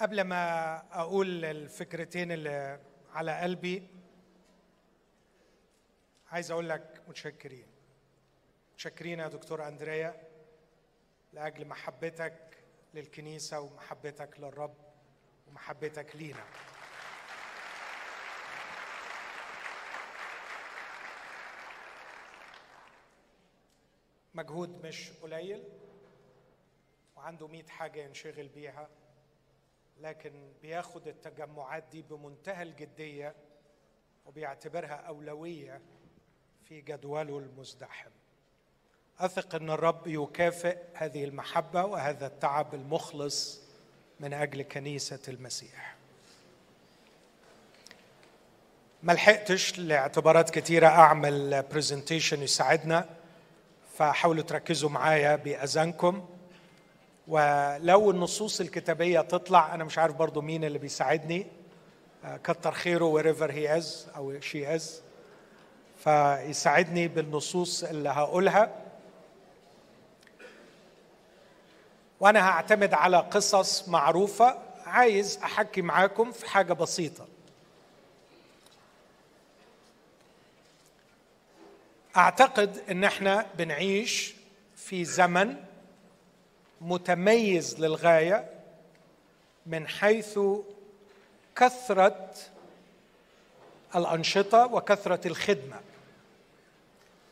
قبل ما أقول الفكرتين اللي على قلبي عايز أقول لك متشكرين. متشكرين يا دكتور أندريا لأجل محبتك للكنيسة ومحبتك للرب ومحبتك لينا. مجهود مش قليل وعنده مئة حاجة ينشغل بيها. لكن بياخد التجمعات دي بمنتهى الجدية وبيعتبرها أولوية في جدوله المزدحم. أثق أن الرب يكافئ هذه المحبة وهذا التعب المخلص من أجل كنيسة المسيح. ما لحقتش لاعتبارات كتيرة أعمل برزنتيشن يساعدنا فحاولوا تركزوا معايا بأذانكم. ولو النصوص الكتابية تطلع أنا مش عارف برضو مين اللي بيساعدني. كتر خيره wherever he is أو she is. فيساعدني بالنصوص اللي هقولها. وأنا هعتمد على قصص معروفة. عايز أحكي معاكم في حاجة بسيطة. أعتقد إن إحنا بنعيش في زمن متميز للغاية من حيث كثرة الأنشطة وكثرة الخدمة.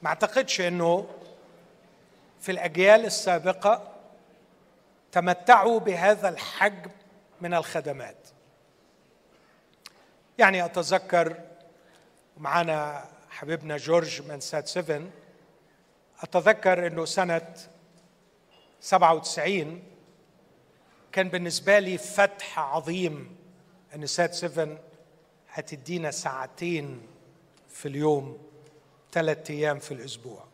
ما أعتقدش إنه في الأجيال السابقة تمتعوا بهذا الحجم من الخدمات. يعني أتذكر معنا حبيبنا جورج من سات 7 أتذكر إنه سنة 97 كان بالنسبة لي فتح عظيم. أن سات 7 هتدينا ساعتين في اليوم ثلاث أيام في الأسبوع.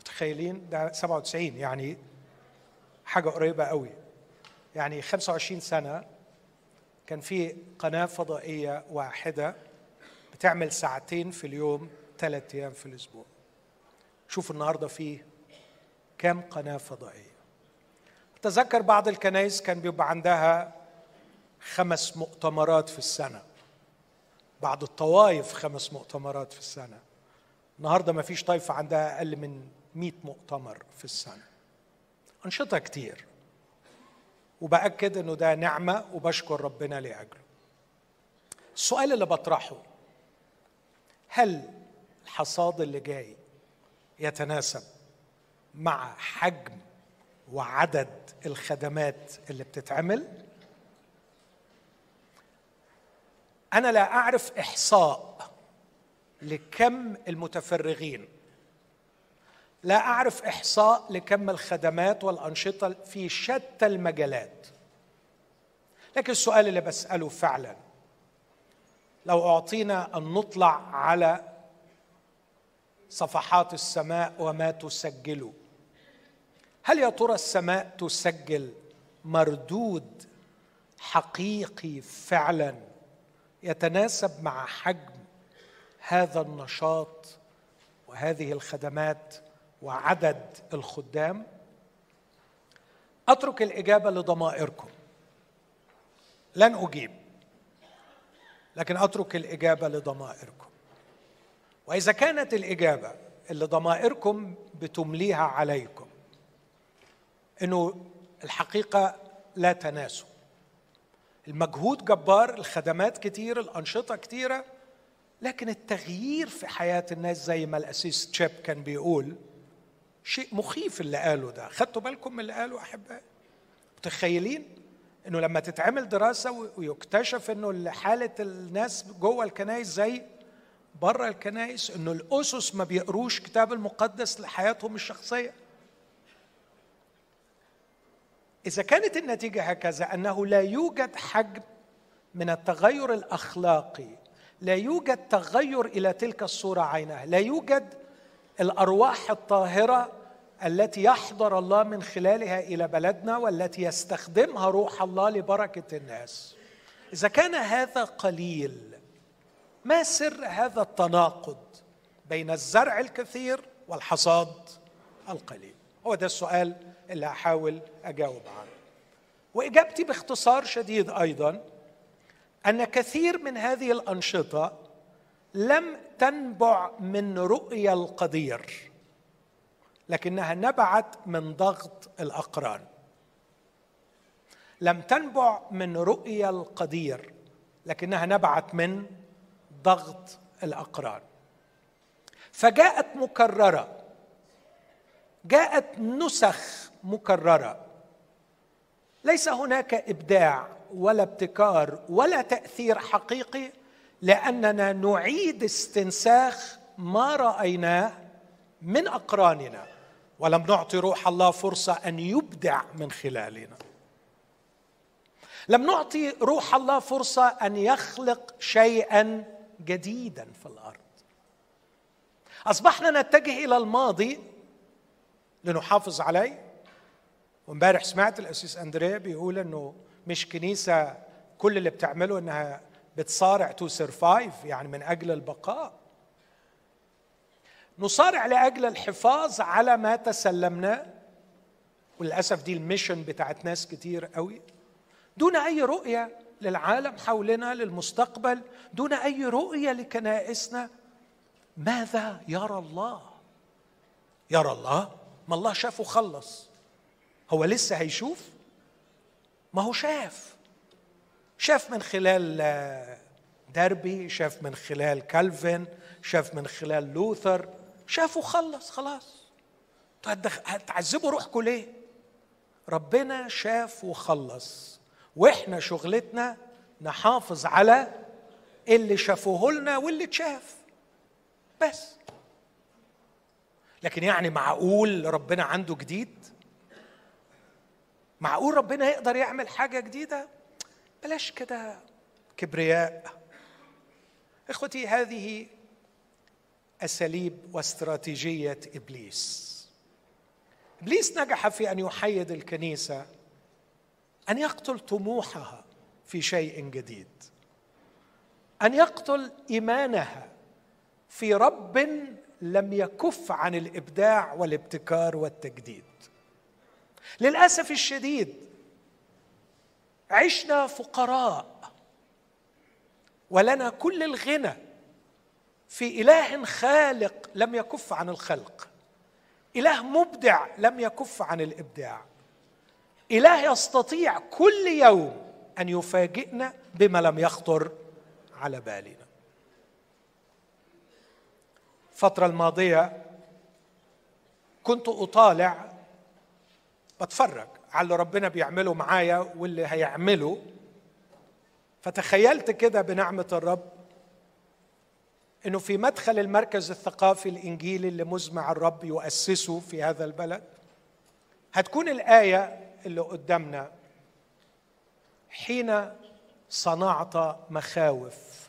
متخيلين؟ ده 97 يعني حاجة قريبة قوي. يعني 25 سنة كان في قناة فضائية واحدة بتعمل ساعتين في اليوم ثلاث أيام في الأسبوع. شوفوا النهاردة فيه كم قناة فضائية. أتذكر بعض الكنائس كان بيبقى عندها خمس مؤتمرات في السنة. بعض الطوائف خمس مؤتمرات في السنة. النهاردة ما فيش طائفة عندها أقل من مئة مؤتمر في السنة. أنشطة كتير. وبأكد أنه ده نعمة وبشكر ربنا لأجله. السؤال اللي بطرحه هل الحصاد اللي جاي يتناسب مع حجم وعدد الخدمات اللي بتتعمل. أنا لا أعرف إحصاء لكم المتفرغين. لا أعرف إحصاء لكم الخدمات والأنشطة في شتى المجالات. لكن السؤال اللي بسأله فعلا لو أعطينا أن نطلع على صفحات السماء وما تسجله هل يا ترى السماء تسجل مردود حقيقي فعلا يتناسب مع حجم هذا النشاط وهذه الخدمات وعدد الخدام؟ أترك الإجابة لضمائركم. لن أجيب لكن أترك الإجابة لضمائركم. وإذا كانت الإجابة اللي ضمائركم بتمليها عليكم إنه الحقيقة لا تناسب. المجهود جبار الخدمات كتير الأنشطة كتيرة لكن التغيير في حياة الناس زي ما الأسيس تشيب كان بيقول شيء مخيف اللي قاله ده. خدتوا بالكم من اللي قاله أحبائي؟ متخيلين؟ إنه لما تتعمل دراسة ويكتشف إنه حالة الناس جوه الكنائس زي بره الكنائس إنه الأسس ما بيقروش كتاب المقدس لحياتهم الشخصية. إذا كانت النتيجة هكذا أنه لا يوجد حجم من التغير الأخلاقي لا يوجد تغير إلى تلك الصورة عينها لا يوجد الأرواح الطاهرة التي يحضر الله من خلالها إلى بلدنا والتي يستخدمها روح الله لبركة الناس. إذا كان هذا قليل ما سر هذا التناقض بين الزرع الكثير والحصاد القليل؟ هو ده السؤال اللي هحاول أجاوب عنه وإجابتي باختصار شديد أيضا أن كثير من هذه الأنشطة لم تنبع من رؤيا القدير لكنها نبعت من ضغط الأقران. لم تنبع من رؤيا القدير لكنها نبعت من ضغط الأقران. فجاءت مكررة جاءت نسخ مكررة. ليس هناك إبداع ولا ابتكار ولا تأثير حقيقي لأننا نعيد استنساخ ما رأيناه من أقراننا ولم نعطي روح الله فرصة أن يبدع من خلالنا. لم نعطي روح الله فرصة أن يخلق شيئا جديدا في الأرض. أصبحنا نتجه إلى الماضي لنحافظ عليه وامبارح سمعت القسيس أندريه بيقول إنه مش كنيسة كل اللي بتعمله إنها بتصارع to survive يعني من أجل البقاء. نصارع لأجل الحفاظ على ما تسلمناه وللأسف دي الميشن بتاعت ناس كتير قوي. دون أي رؤية للعالم حولنا للمستقبل دون أي رؤية لكنائسنا. ماذا يرى الله؟ يرى الله؟ ما الله شاف وخلص هو لسه هيشوف؟ ما هو شاف. شاف من خلال آه، دربي شاف من خلال كالفن شاف من خلال لوثر. شاف وخلص خلاص. هتعذبوا روحكم ليه ربنا شاف وخلص وإحنا شغلتنا نحافظ على اللي شافوه لنا واللي اتشاف. بس. لكن يعني معقول ربنا عنده جديد؟ معقول ربنا يقدر يعمل حاجة جديدة؟ بلاش كده كبرياء. إخوتي هذه أساليب واستراتيجية إبليس. إبليس نجح في أن يحيد الكنيسة أن يقتل طموحها في شيء جديد أن يقتل إيمانها في رب لم يكف عن الإبداع والابتكار والتجديد. للأسف الشديد عشنا فقراء ولنا كل الغنى في إله خالق لم يكف عن الخلق. إله مبدع لم يكف عن الإبداع. إله يستطيع كل يوم أن يفاجئنا بما لم يخطر على بالنا. الفترة الماضية كنت أطالع بتفرج على اللي ربنا بيعمله معايا واللي هيعمله. فتخيلت كده بنعمة الرب إنه في مدخل المركز الثقافي الإنجيلي اللي مزمع الرب يؤسسه في هذا البلد هتكون الآية اللي قدامنا. حين صنعت مخاوف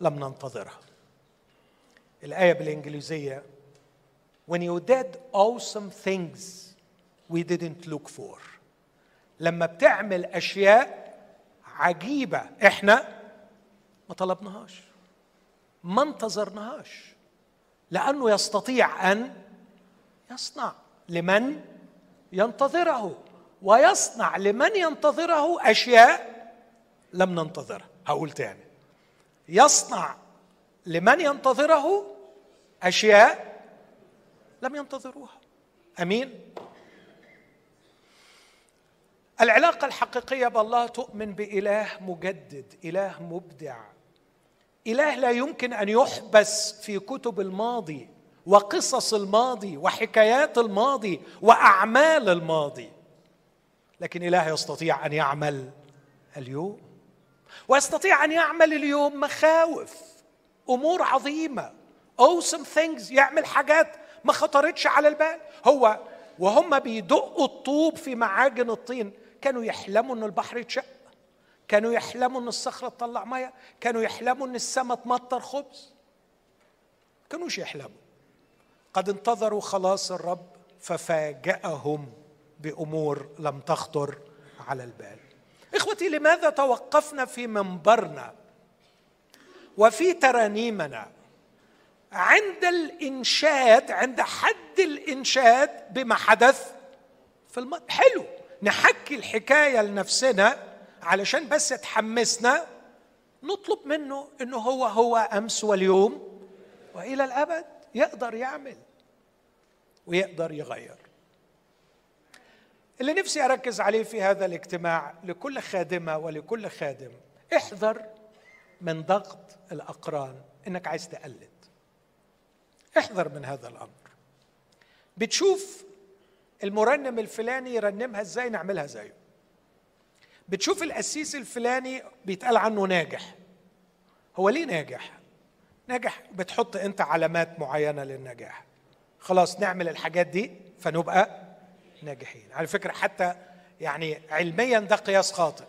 لم ننتظرها. الآية بالإنجليزية. When you did awesome things we didn't look for. لما بتعمل أشياء عجيبة إحنا ما طلبناهاش ما انتظرناهاش لأنه يستطيع أن يصنع لمن ينتظره ويصنع لمن ينتظره أشياء لم ننتظرها هقول تاني. يصنع لمن ينتظره أشياء لم ينتظروها. أمين؟ العلاقة الحقيقية بالله تؤمن بإله مجدد إله مبدع. إله لا يمكن أن يحبس في كتب الماضي وقصص الماضي وحكايات الماضي وأعمال الماضي. لكن إله يستطيع أن يعمل اليوم. ويستطيع أن يعمل اليوم مخاوف أمور عظيمة. awesome things يعمل حاجات ما خطرتش على البال. هو وهم بيدقوا الطوب في معاجن الطين. كانوا يحلموا ان البحر يتشق كانوا يحلموا ان الصخرة تطلع مية كانوا يحلموا إن السماء تمطر خبز. كانوش يحلموا. قد انتظروا خلاص الرب ففاجأهم بأمور لم تخطر على البال. إخوتي لماذا توقفنا في منبرنا وفي ترانيمنا عند الإنشاد عند حد الإنشاد بما حدث في الماضي حلو. نحكي الحكاية لنفسنا علشان بس تحمسنا نطلب منه إنه هو هو أمس واليوم وإلى الأبد يقدر يعمل ويقدر يغير. اللي نفسي أركز عليه في هذا الاجتماع لكل خادمة ولكل خادم احذر من ضغط الأقران إنك عايز تقلد. احذر من هذا الأمر. بتشوف المرنم الفلاني يرنمها إزاي؟ نعملها زيه. بتشوف القسيس الفلاني بيتقال عنه ناجح. هو ليه ناجح؟ ناجح بتحط انت علامات معينة للنجاح. خلاص نعمل الحاجات دي فنبقى ناجحين. على فكرة حتى يعني علميا ده قياس خاطئ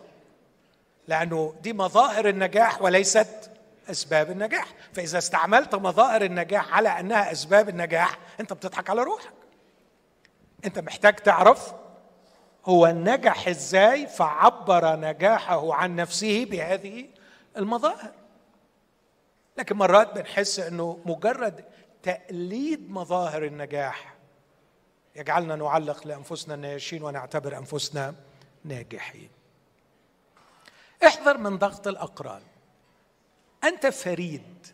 لأنه دي مظاهر النجاح وليست أسباب النجاح. فإذا استعملت مظاهر النجاح على أنها أسباب النجاح أنت بتضحك على روحك. انت محتاج تعرف هو نجح إزاي فعبر نجاحه عن نفسه بهذه المظاهر. لكن مرات بنحس انه مجرد تقليد مظاهر النجاح يجعلنا نعلق لأنفسنا النياشين ونعتبر أنفسنا ناجحين. احذر من ضغط الأقران. أنت فريد.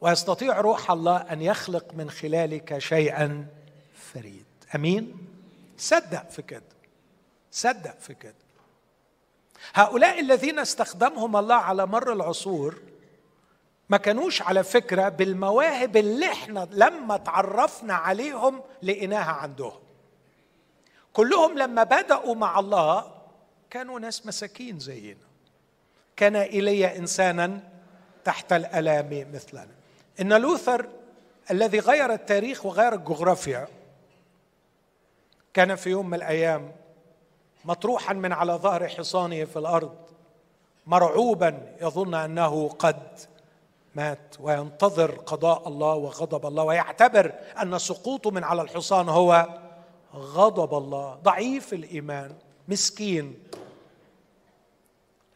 ويستطيع روح الله أن يخلق من خلالك شيئا فريد. أمين؟ صدق في كده. صدق في كده. هؤلاء الذين استخدمهم الله على مر العصور ما كانوش على فكرة بالمواهب اللي إحنا لما تعرفنا عليهم لقيناها عندهم. كلهم لما بدأوا مع الله كانوا ناس مساكين زينا. كان ايليا إنسانا تحت الألام مثلنا إن لوثر الذي غير التاريخ وغير الجغرافيا كان في يوم من الأيام مطروحا من على ظهر حصانه في الأرض مرعوبا يظن أنه قد مات وينتظر قضاء الله وغضب الله ويعتبر أن سقوطه من على الحصان هو غضب الله. ضعيف الإيمان مسكين.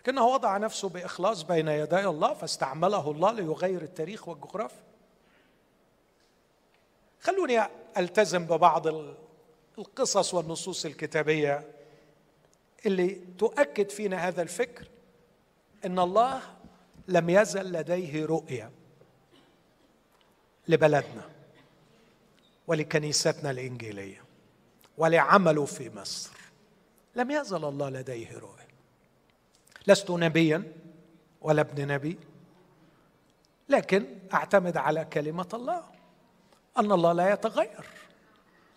لكنه وضع نفسه بإخلاص بين يدي الله فاستعمله الله ليغير التاريخ والجغرافيا. خلوني ألتزم ببعض القصص والنصوص الكتابية اللي تؤكد فينا هذا الفكر إن الله لم يزل لديه رؤية لبلدنا ولكنيستنا الإنجيلية ولعمله في مصر. لم يزل الله لديه رؤية. لست نبيا ولا ابن نبي لكن أعتمد على كلمة الله أن الله لا يتغير.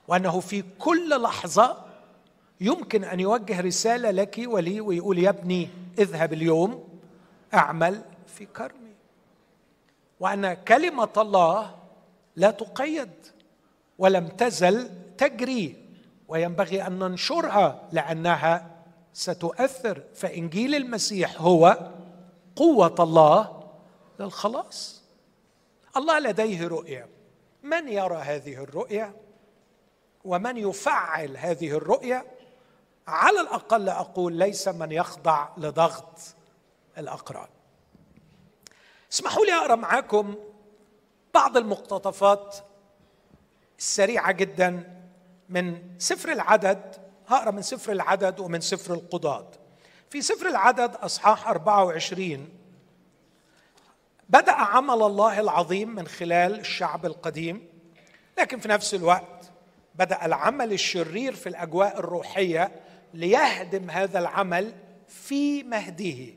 وأنه في كل لحظة يمكن أن يوجه رسالة لك ولي ويقول يا ابني اذهب اليوم اعمل في كرمي. وأن كلمة الله لا تقيد ولم تزل تجري وينبغي أن ننشرها لأنها ستؤثر. فإنجيل المسيح هو قوة الله للخلاص. الله لديه رؤية. من يرى هذه الرؤية؟ ومن يفعل هذه الرؤية على الأقل أقول ليس من يخضع لضغط الأقران. اسمحوا لي أقرأ معاكم بعض المقتطفات السريعة جدا من سفر العدد. هقرأ من سفر العدد ومن سفر القضاة. في سفر العدد أصحاح 24 بدأ عمل الله العظيم من خلال الشعب القديم لكن في نفس الوقت بدأ العمل الشرير في الأجواء الروحية ليهدم هذا العمل في مهده.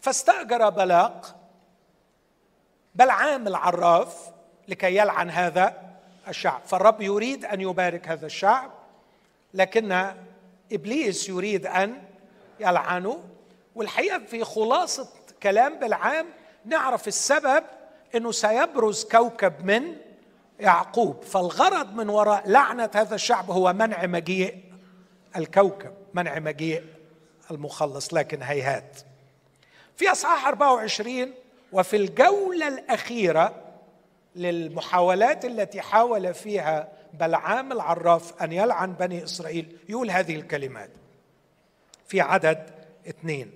فاستأجر بلاق بلعام العراف لكي يلعن هذا الشعب. فالرب يريد أن يبارك هذا الشعب لكن إبليس يريد أن يلعنه. والحقيقة في خلاصة كلام بلعام نعرف السبب إنه سيبرز كوكب من يعقوب فالغرض من وراء لعنة هذا الشعب هو منع مجيء الكوكب منع مجيء المخلص لكن هيهات. في أصحاح 24 وفي الجولة الأخيرة للمحاولات التي حاول فيها بلعام العراف أن يلعن بني إسرائيل يقول هذه الكلمات. في عدد اثنين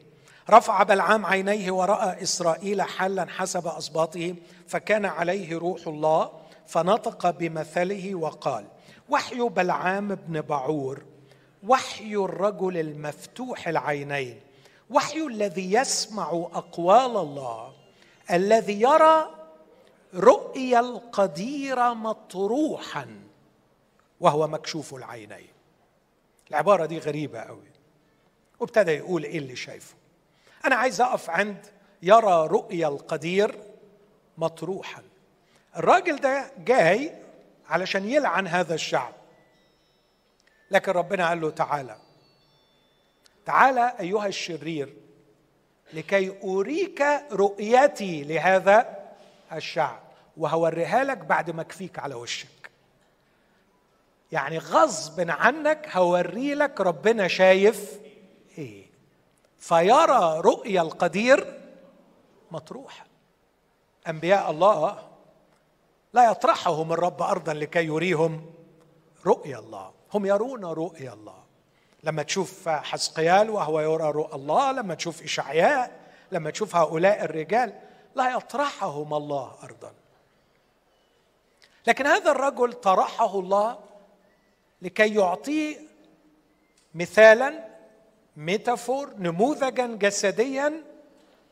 رفع بلعام عينيه ورأى إسرائيل حلا حسب اسباطه فكان عليه روح الله فنطق بمثله وقال وحي بلعام بن بعور وحي الرجل المفتوح العينين وحي الذي يسمع أقوال الله الذي يرى رؤيا القدير مطروحا وهو مكشوف العينين. العبارة دي غريبة قوي وابتدى يقول إيه اللي شايفه؟ أنا عايز أقف عند يرى رؤيا القدير مطروحا. الراجل ده جاي علشان يلعن هذا الشعب. لكن ربنا قال له تعالى. تعالى أيها الشرير لكي أريك رؤيتي لهذا الشعب وهوريها لك بعد ما أكفيك على وشك. يعني غصب عنك هوري لك ربنا شايف إيه. فيرى رؤيا القدير مطروحة. أنبياء الله لا يطرحهم الرب ارضا لكي يريهم رؤيا الله. هم يرون رؤيا الله. لما تشوف حسقيال وهو يرى رؤى الله لما تشوف إشعياء لما تشوف هؤلاء الرجال لا يطرحهم الله ارضا. لكن هذا الرجل طرحه الله لكي يعطيه مثالا ميتافور نموذجا جسديا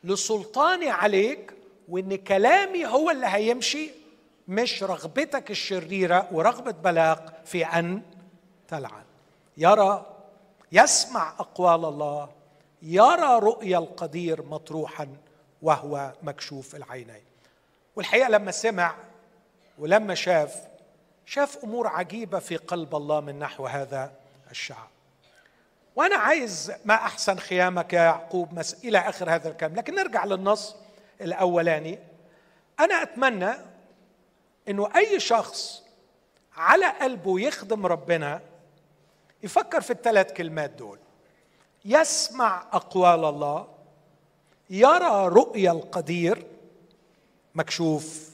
لسلطاني عليك وإن كلامي هو اللي هيمشي مش رغبتك الشريرة ورغبة بلاق في أن تلعن. يرى يسمع أقوال الله يرى رؤيا القدير مطروحا وهو مكشوف العينين. والحقيقة لما سمع ولما شاف شاف أمور عجيبة في قلب الله من نحو هذا الشعب. وأنا عايز ما أحسن خيامك يا يعقوب. إلى آخر هذا الكلام. لكن نرجع للنص الأولاني. أنا أتمنى إنه أي شخص على قلبه يخدم ربنا يفكر في الثلاث كلمات دول. يسمع أقوال الله يرى رؤيا القدير مكشوف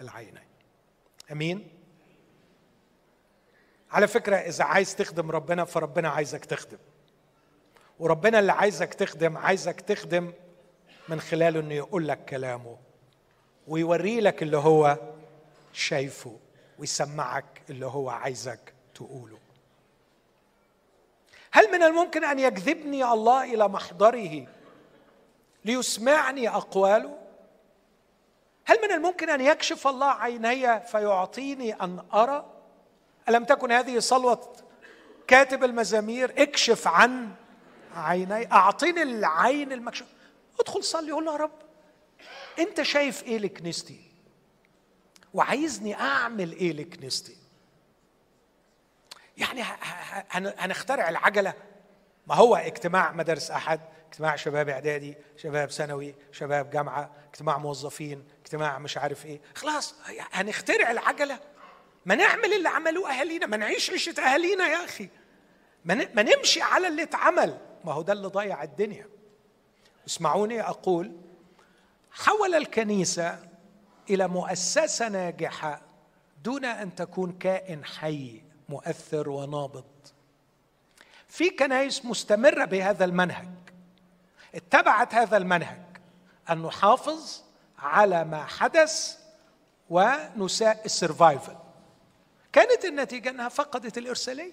العينين أمين؟ على فكرة إذا عايز تخدم ربنا فربنا عايزك تخدم. وربنا اللي عايزك تخدم عايزك تخدم من خلاله إنه يقول لك كلامه ويوري لك اللي هو شايفه ويسمعك اللي هو عايزك تقوله. هل من الممكن أن يجذبني الله إلى محضره ليسمعني أقواله؟ هل من الممكن أن يكشف الله عيني فيعطيني أن أرى؟ ألم تكن هذه صلوة كاتب المزامير اكشف عن عيني اعطيني العين المكشوف. ادخل صلي قول يا رب أنت شايف إيه لكنيستي؟ وعايزني أعمل إيه لكنيستي؟ يعني هنخترع العجلة؟ ما هو اجتماع مدارس أحد؟ اجتماع شباب إعدادي شباب ثانوي شباب جامعة اجتماع موظفين اجتماع مش عارف إيه. خلاص هنخترع العجلة؟ ما نعمل اللي عملوه أهالينا ما نعيش عيشة أهالينا يا أخي. ما نمشي على اللي اتعمل. ما هو ده اللي ضيع الدنيا. اسمعوني أقول حول الكنيسة إلى مؤسسة ناجحة دون أن تكون كائن حي مؤثر ونابض. في كنائس مستمرة بهذا المنهج. اتبعت هذا المنهج أن نحافظ على ما حدث ونساء السرفايفل كانت النتيجة أنها فقدت الإرسالية.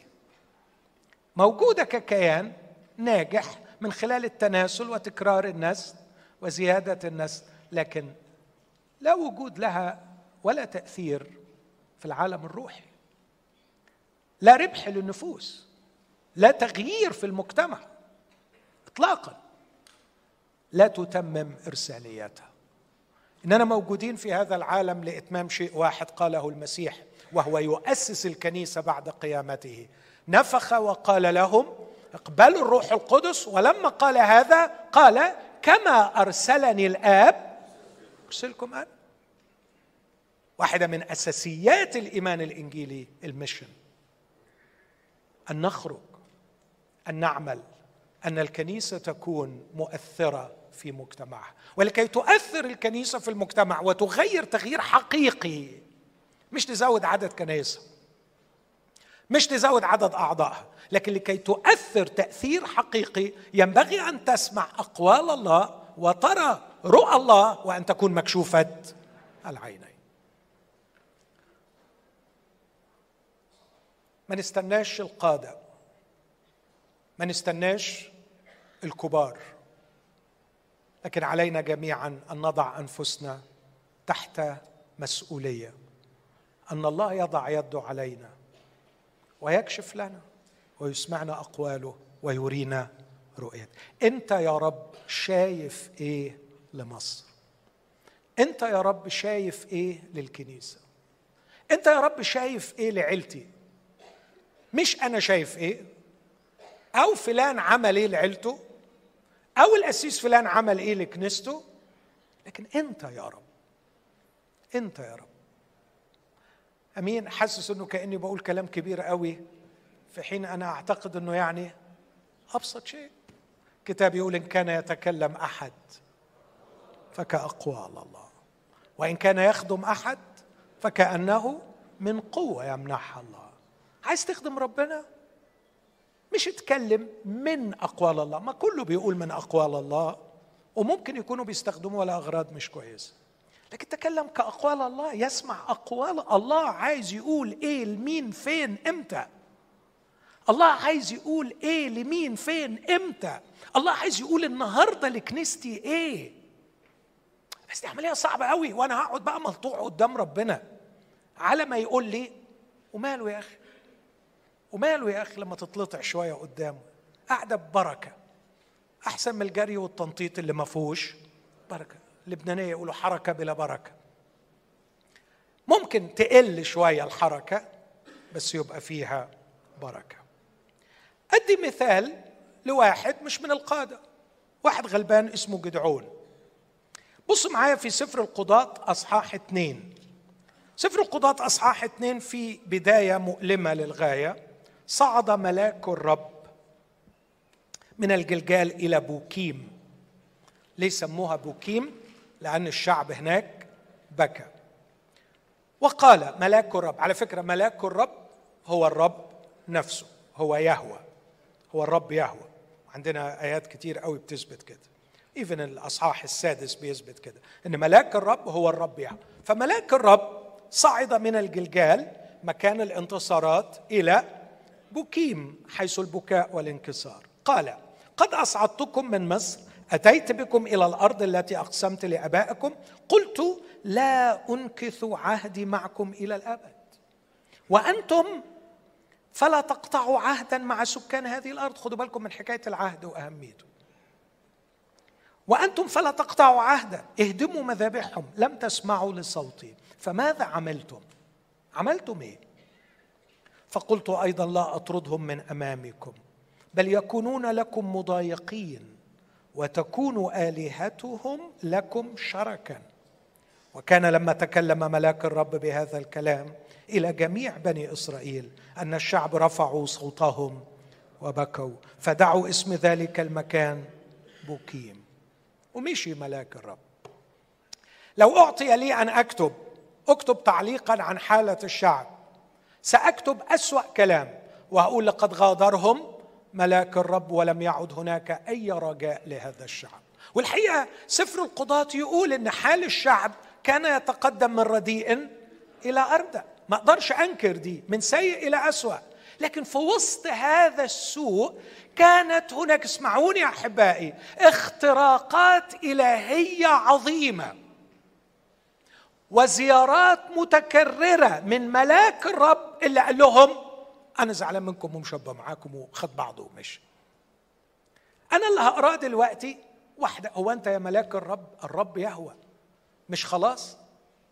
موجودة ككيان ناجح من خلال التناسل وتكرار النسل وزيادة النسل لكن لا وجود لها ولا تأثير في العالم الروحي. لا ربح للنفوس لا تغيير في المجتمع اطلاقا. لا تتمم ارساليتها إننا موجودين في هذا العالم لإتمام شيء واحد قاله المسيح وهو يؤسس الكنيسة بعد قيامته. نفخ وقال لهم اقبلوا الروح القدس. ولما قال هذا قال كما أرسلني الآب. أرسلكم أنا واحدة من أساسيات الإيمان الإنجيلي المشن أن نخرج أن نعمل أن الكنيسة تكون مؤثرة في مجتمعها. ولكي تؤثر الكنيسة في المجتمع وتغير تغيير حقيقي مش تزود عدد كنائسها مش تزود عدد أعضائها لكن لكي تؤثر تأثير حقيقي ينبغي أن تسمع أقوال الله وترى رؤى الله وأن تكون مكشوفة العينين. ما نستناش القادة ما نستناش الكبار. لكن علينا جميعا أن نضع أنفسنا تحت مسؤولية أن الله يضع يده علينا ويكشف لنا ويسمعنا أقواله ويرينا رؤيته. أنت يا رب شايف إيه لمصر؟ أنت يا رب شايف إيه للكنيسة؟ أنت يا رب شايف إيه لعيلتي؟ مش أنا شايف إيه؟ أو فلان عمل إيه لعيلته؟ أو الاسيس فلان عمل إيه لكنيسته؟ لكن أنت يا رب أنت يا رب. أمين حاسس إنه كأني بقول كلام كبير قوي في حين أنا أعتقد إنه يعني أبسط شيء. كتاب يقول إن كان يتكلم أحد فكاقوال الله وإن كان يخدم أحد فكأنه من قوة يمنحها الله. عايز تخدم ربنا؟ مش تكلم من أقوال الله. ما كله بيقول من أقوال الله وممكن يكونوا بيستخدموها لاغراض مش كويسة. لكن تكلم كأقوال الله يسمع أقوال الله عايز يقول إيه لمين فين إمتى. الله عايز يقول إيه لمين فين إمتى. الله عايز يقول النهارده لكنيستي إيه بس دي عملية صعبة قوي وأنا هقعد بقى ملطوع قدام ربنا على ما يقول لي. وماله يا أخي؟ وماله يا أخي لما تتلطع شوية قدامه؟ قاعدة ببركة. أحسن من الجري والتنطيط اللي ما فيهوش بركة. اللبنانية يقولوا حركة بلا بركة. ممكن تقل شوية الحركة بس يبقى فيها بركة. أدي مثال لواحد مش من القادة. واحد غلبان اسمه جدعون. بص معايا في سفر القضاة أصحاح اثنين سفر القضاة أصحاح اثنين في بداية مؤلمة للغاية. صعد ملاك الرب من الجلجال إلى بوكيم. ليه سموها بوكيم؟ لأن الشعب هناك بكى. وقال ملاك الرب على فكرة ملاك الرب هو الرب نفسه هو يهوى هو الرب يهوى. عندنا آيات كتير قوي بتثبت كده. even الأصحاح السادس بيثبت كده إن ملاك الرب هو الرب يهوى. فملاك الرب صعد من الجلجال مكان الانتصارات إلى بوكيم حيث البكاء والانكسار. قال قد أصعدتكم من مصر أتيت بكم إلى الأرض التي أقسمت لآبائكم قلت لا أنكث عهدي معكم إلى الأبد. وأنتم فلا تقطعوا عهدا مع سكان هذه الأرض. خدوا بالكم من حكاية العهد وأهميته. وأنتم فلا تقطعوا عهدا اهدموا مذابحهم لم تسمعوا لصوتي فماذا عملتم؟ عملتم إيه؟ فقلت أيضا لا أطردهم من أمامكم بل يكونون لكم مضايقين وتكون آلهتهم لكم شركا. وكان لما تكلم ملاك الرب بهذا الكلام إلى جميع بني إسرائيل أن الشعب رفعوا صوتهم وبكوا فدعوا اسم ذلك المكان بوكيم. ومشي ملاك الرب. لو أعطي لي أن أكتب أكتب تعليقا عن حالة الشعب. سأكتب أسوأ كلام وأقول لقد غادرهم ملاك الرب ولم يعد هناك أي رجاء لهذا الشعب. والحقيقة سفر القضاة يقول إن حال الشعب كان يتقدم من رديء إلى اردى ما أقدرش أنكر دي من سيء إلى أسوأ. لكن في وسط هذا السوء كانت هناك اسمعوني يا أحبائي اختراقات إلهية عظيمة. وزيارات متكررة من ملاك الرب اللي قال لهم أنا زعلان منكم ومشبه معاكم وخد بعضه ومشي. أنا اللي هقراه دلوقتي واحدة هو أنت يا ملاك الرب؟ الرب يهوى. مش خلاص؟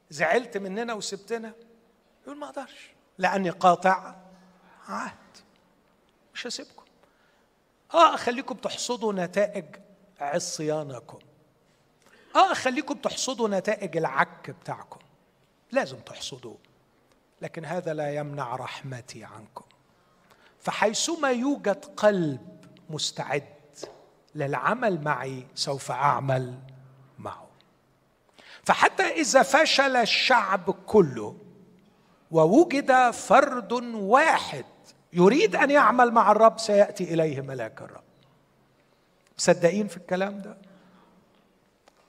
زعلت مننا وسبتنا؟ يقول ما أقدرش لأني قاطع عهد مش هسيبكم. آه أخليكم تحصدوا نتائج عصيانكم. آه اخليكم تحصدوا نتائج العك بتاعكم. لازم تحصدوه. لكن هذا لا يمنع رحمتي عنكم. فحيثما يوجد قلب مستعد للعمل معي سوف أعمل معه. فحتى إذا فشل الشعب كله ووجد فرد واحد يريد أن يعمل مع الرب سيأتي إليه ملاك الرب. مصدقين في الكلام ده؟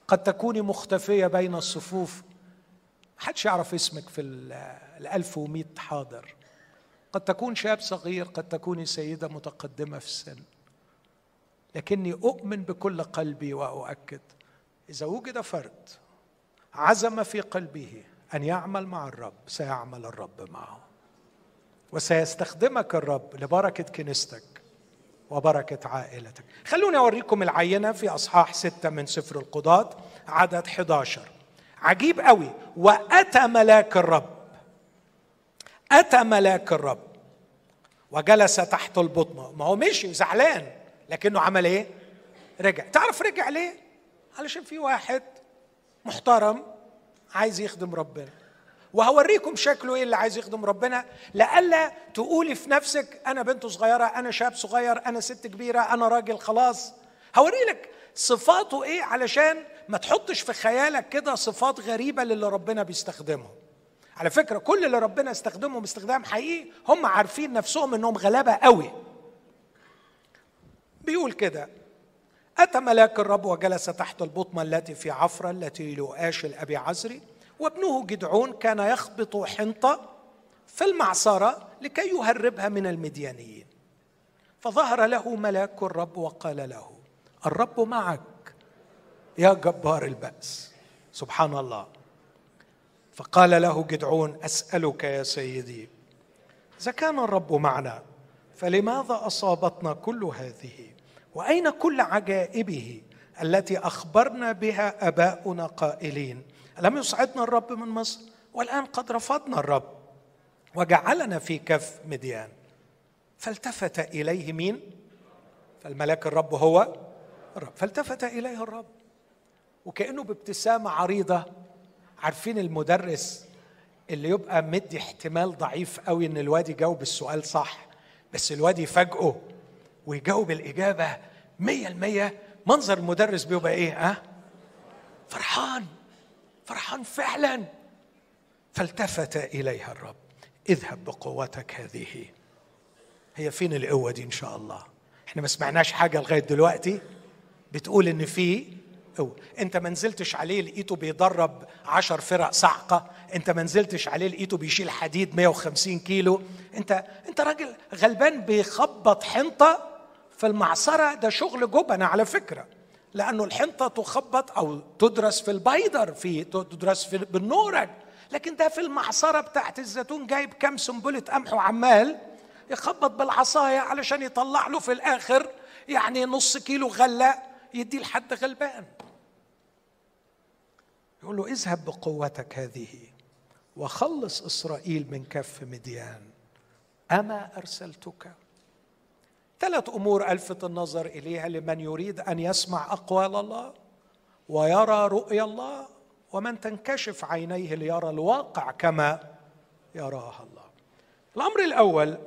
قد تكوني مختفية بين الصفوف. محدش يعرف اسمك في ال 1100 حاضر. قد تكون شاب صغير قد تكوني سيدة متقدمة في السن. لكني أؤمن بكل قلبي وأؤكد إذا وجد فرد عزم في قلبه أن يعمل مع الرب سيعمل الرب معه. وسيستخدمك الرب لبركة كنيستك. وبركة عائلتك. خلوني أوريكم العينة في أصحاح ستة من سفر القضاة عدد 11 عجيب قوي. وأتى ملاك الرب. أتى ملاك الرب. وجلس تحت البطنة. ما هو مشي زعلان لكنه عمل إيه؟ رجع. تعرف رجع ليه؟ علشان في واحد محترم عايز يخدم ربنا. وهوريكم شكله إيه اللي عايز يخدم ربنا. لئلا تقولي في نفسك أنا بنت صغيرة أنا شاب صغير أنا ست كبيرة أنا راجل خلاص. هوري لك صفاته إيه علشان ما تحطش في خيالك كده صفات غريبة للي ربنا بيستخدمهم على فكرة كل اللي ربنا استخدمهم استخدام حقيقي هم عارفين نفسهم إنهم غلابة قوي. بيقول كده أتى ملاك الرب وجلس تحت البطمة التي في عفرة التي لؤاش الأبي عزري؟ وابنه جدعون كان يخبط حنطة في المعصرة لكي يهربها من المديانيين. فظهر له ملاك الرب وقال له الرب معك يا جبار البأس. سبحان الله. فقال له جدعون أسألك يا سيدي إذا كان الرب معنا فلماذا أصابتنا كل هذه؟ وأين كل عجائبه التي أخبرنا بها أباؤنا قائلين؟ ألم يصعدنا الرب من مصر والآن قد رفضنا الرب. وجعلنا في كف مديان. فالتفت إليه مين؟ فالملاك الرب هو الرب. فالتفت إليه الرب. وكأنه بابتسامة عريضة. عارفين المدرس اللي يبقى مدي احتمال ضعيف قوي إن الواد يجاوب السؤال صح بس الواد يفاجئه ويجاوب الإجابة مية المية منظر المدرس بيبقى إيه؟ ها؟ فرحان. فرحان فعلا. فالتفت إليها الرب. اذهب بقوتك هذه. هي فين القوة دي إن شاء الله؟ إحنا ما سمعناش حاجة لغاية دلوقتي؟ بتقول إن في قوة. أنت ما نزلتش عليه لقيته بيدرب عشر فرق صعقة. أنت ما نزلتش عليه لقيته بيشيل حديد 150 كيلو. أنت أنت راجل غلبان بيخبط حنطة في المعصرة. ده شغل جبنة على فكرة. لأنه الحنطة تخبط أو تدرس في البيدر في تدرس في بالنورج لكن ده في المعصرة بتاعت الزيتون جايب كام سنبلة قمح وعمال يخبط بالعصاية علشان يطلع له في الآخر يعني نص كيلو غلة يدي لحد غلبان. يقول له اذهب بقوتك هذه وخلص إسرائيل من كف مديان. أما أرسلتك؟ ثلاث أمور ألفت النظر إليها لمن يريد أن يسمع أقوال الله ويرى رؤيا الله ومن تنكشف عينيه ليرى الواقع كما يراها الله. الأمر الأول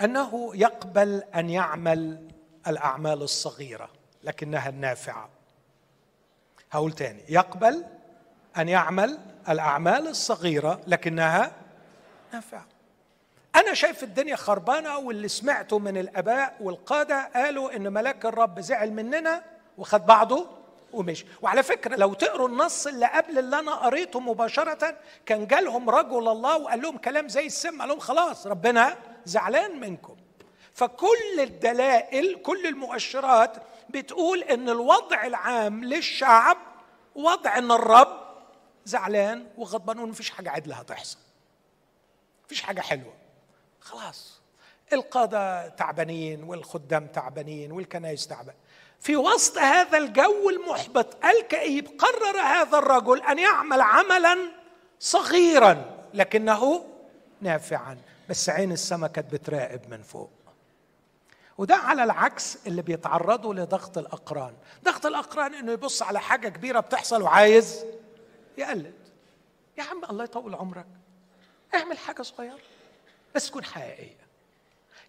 أنه يقبل أن يعمل الأعمال الصغيرة لكنها النافعة. هقول تاني يقبل أن يعمل الأعمال الصغيرة لكنها نافعة. أنا شايف الدنيا خربانة واللي سمعته من الآباء والقادة قالوا إن ملاك الرب زعل مننا وخد بعضه ومشي. وعلى فكرة لو تقروا النص اللي قبل اللي أنا قريته مباشرة كان جالهم رجل الله وقال لهم كلام زي السم قال لهم خلاص ربنا زعلان منكم. فكل الدلائل كل المؤشرات بتقول إن الوضع العام للشعب وضع إن الرب زعلان وغضبان ومفيش حاجة عدله هتحصل. مفيش حاجة حلوة. خلاص. القادة تعبانين والخدام تعبانين والكنائس تعبان. في وسط هذا الجو المحبط الكئيب قرر هذا الرجل أن يعمل عملا صغيرا لكنه نافعا. بس عين السماء كانت بتراقب من فوق. وده على العكس اللي بيتعرضوا لضغط الأقران. ضغط الأقران إنه يبص على حاجة كبيرة بتحصل وعايز يقلد. يا عم الله يطول عمرك. اعمل حاجة صغيرة. بس تكون حقيقية.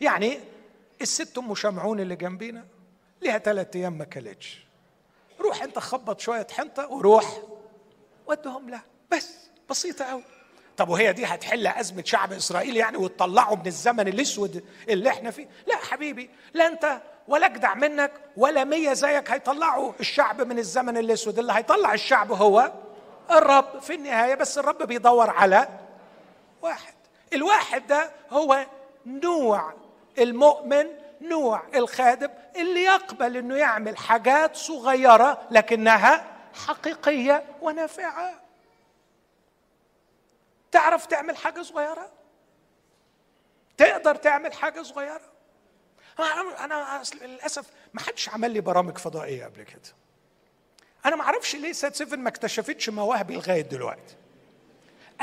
يعني الست أم شمعون اللي جنبينا ليها ثلاث أيام ما كلتش. روح أنت خبط شوية حنطة وروح ودهم لها. بس بسيطة قوي طب وهي دي هتحل أزمة شعب إسرائيل يعني وتطلعه من الزمن الأسود اللي إحنا فيه؟ لا حبيبي لا أنت ولا أجدع منك ولا مية زيك هيطلعوا الشعب من الزمن الأسود. اللي هيطلع الشعب هو الرب في النهاية. بس الرب بيدور على واحد. الواحد ده هو نوع المؤمن نوع الخادم اللي يقبل إنه يعمل حاجات صغيرة لكنها حقيقية ونافعة. تعرف تعمل حاجة صغيرة؟ تقدر تعمل حاجة صغيرة؟ أنا أنا للأسف ما حدش عمل لي برامج فضائية قبل كده. أنا ما أعرفش ليه سات سيفن ما اكتشفتش مواهبي لغاية دلوقتي.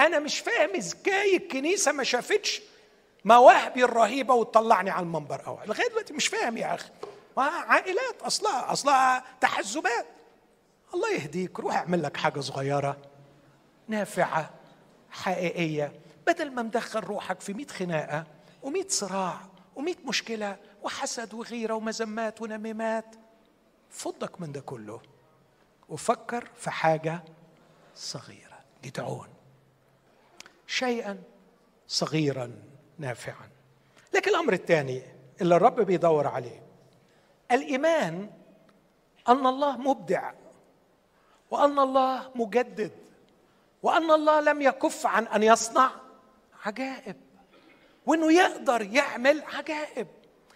أنا مش فاهم إزاي الكنيسة ما شافتش مواهبي الرهيبة وتطلعني على المنبر أول. لغاية دلوقتي مش فاهم يا أخي. عائلات أصلها أصلها تحزبات. الله يهديك. روح اعمل لك حاجة صغيرة نافعة حقيقية. بدل ما مدخل روحك في 100 خناقة و100 صراع و100 مشكلة وحسد وغيرة ومذمات ونميمات. فضك من ده كله وفكر في حاجة صغيرة. جدعون. شيئا صغيرا نافعا. لكن الأمر الثاني اللي الرب بيدور عليه الإيمان أن الله مبدع وأن الله مجدد وأن الله لم يكف عن أن يصنع عجائب وإنه يقدر يعمل عجائب.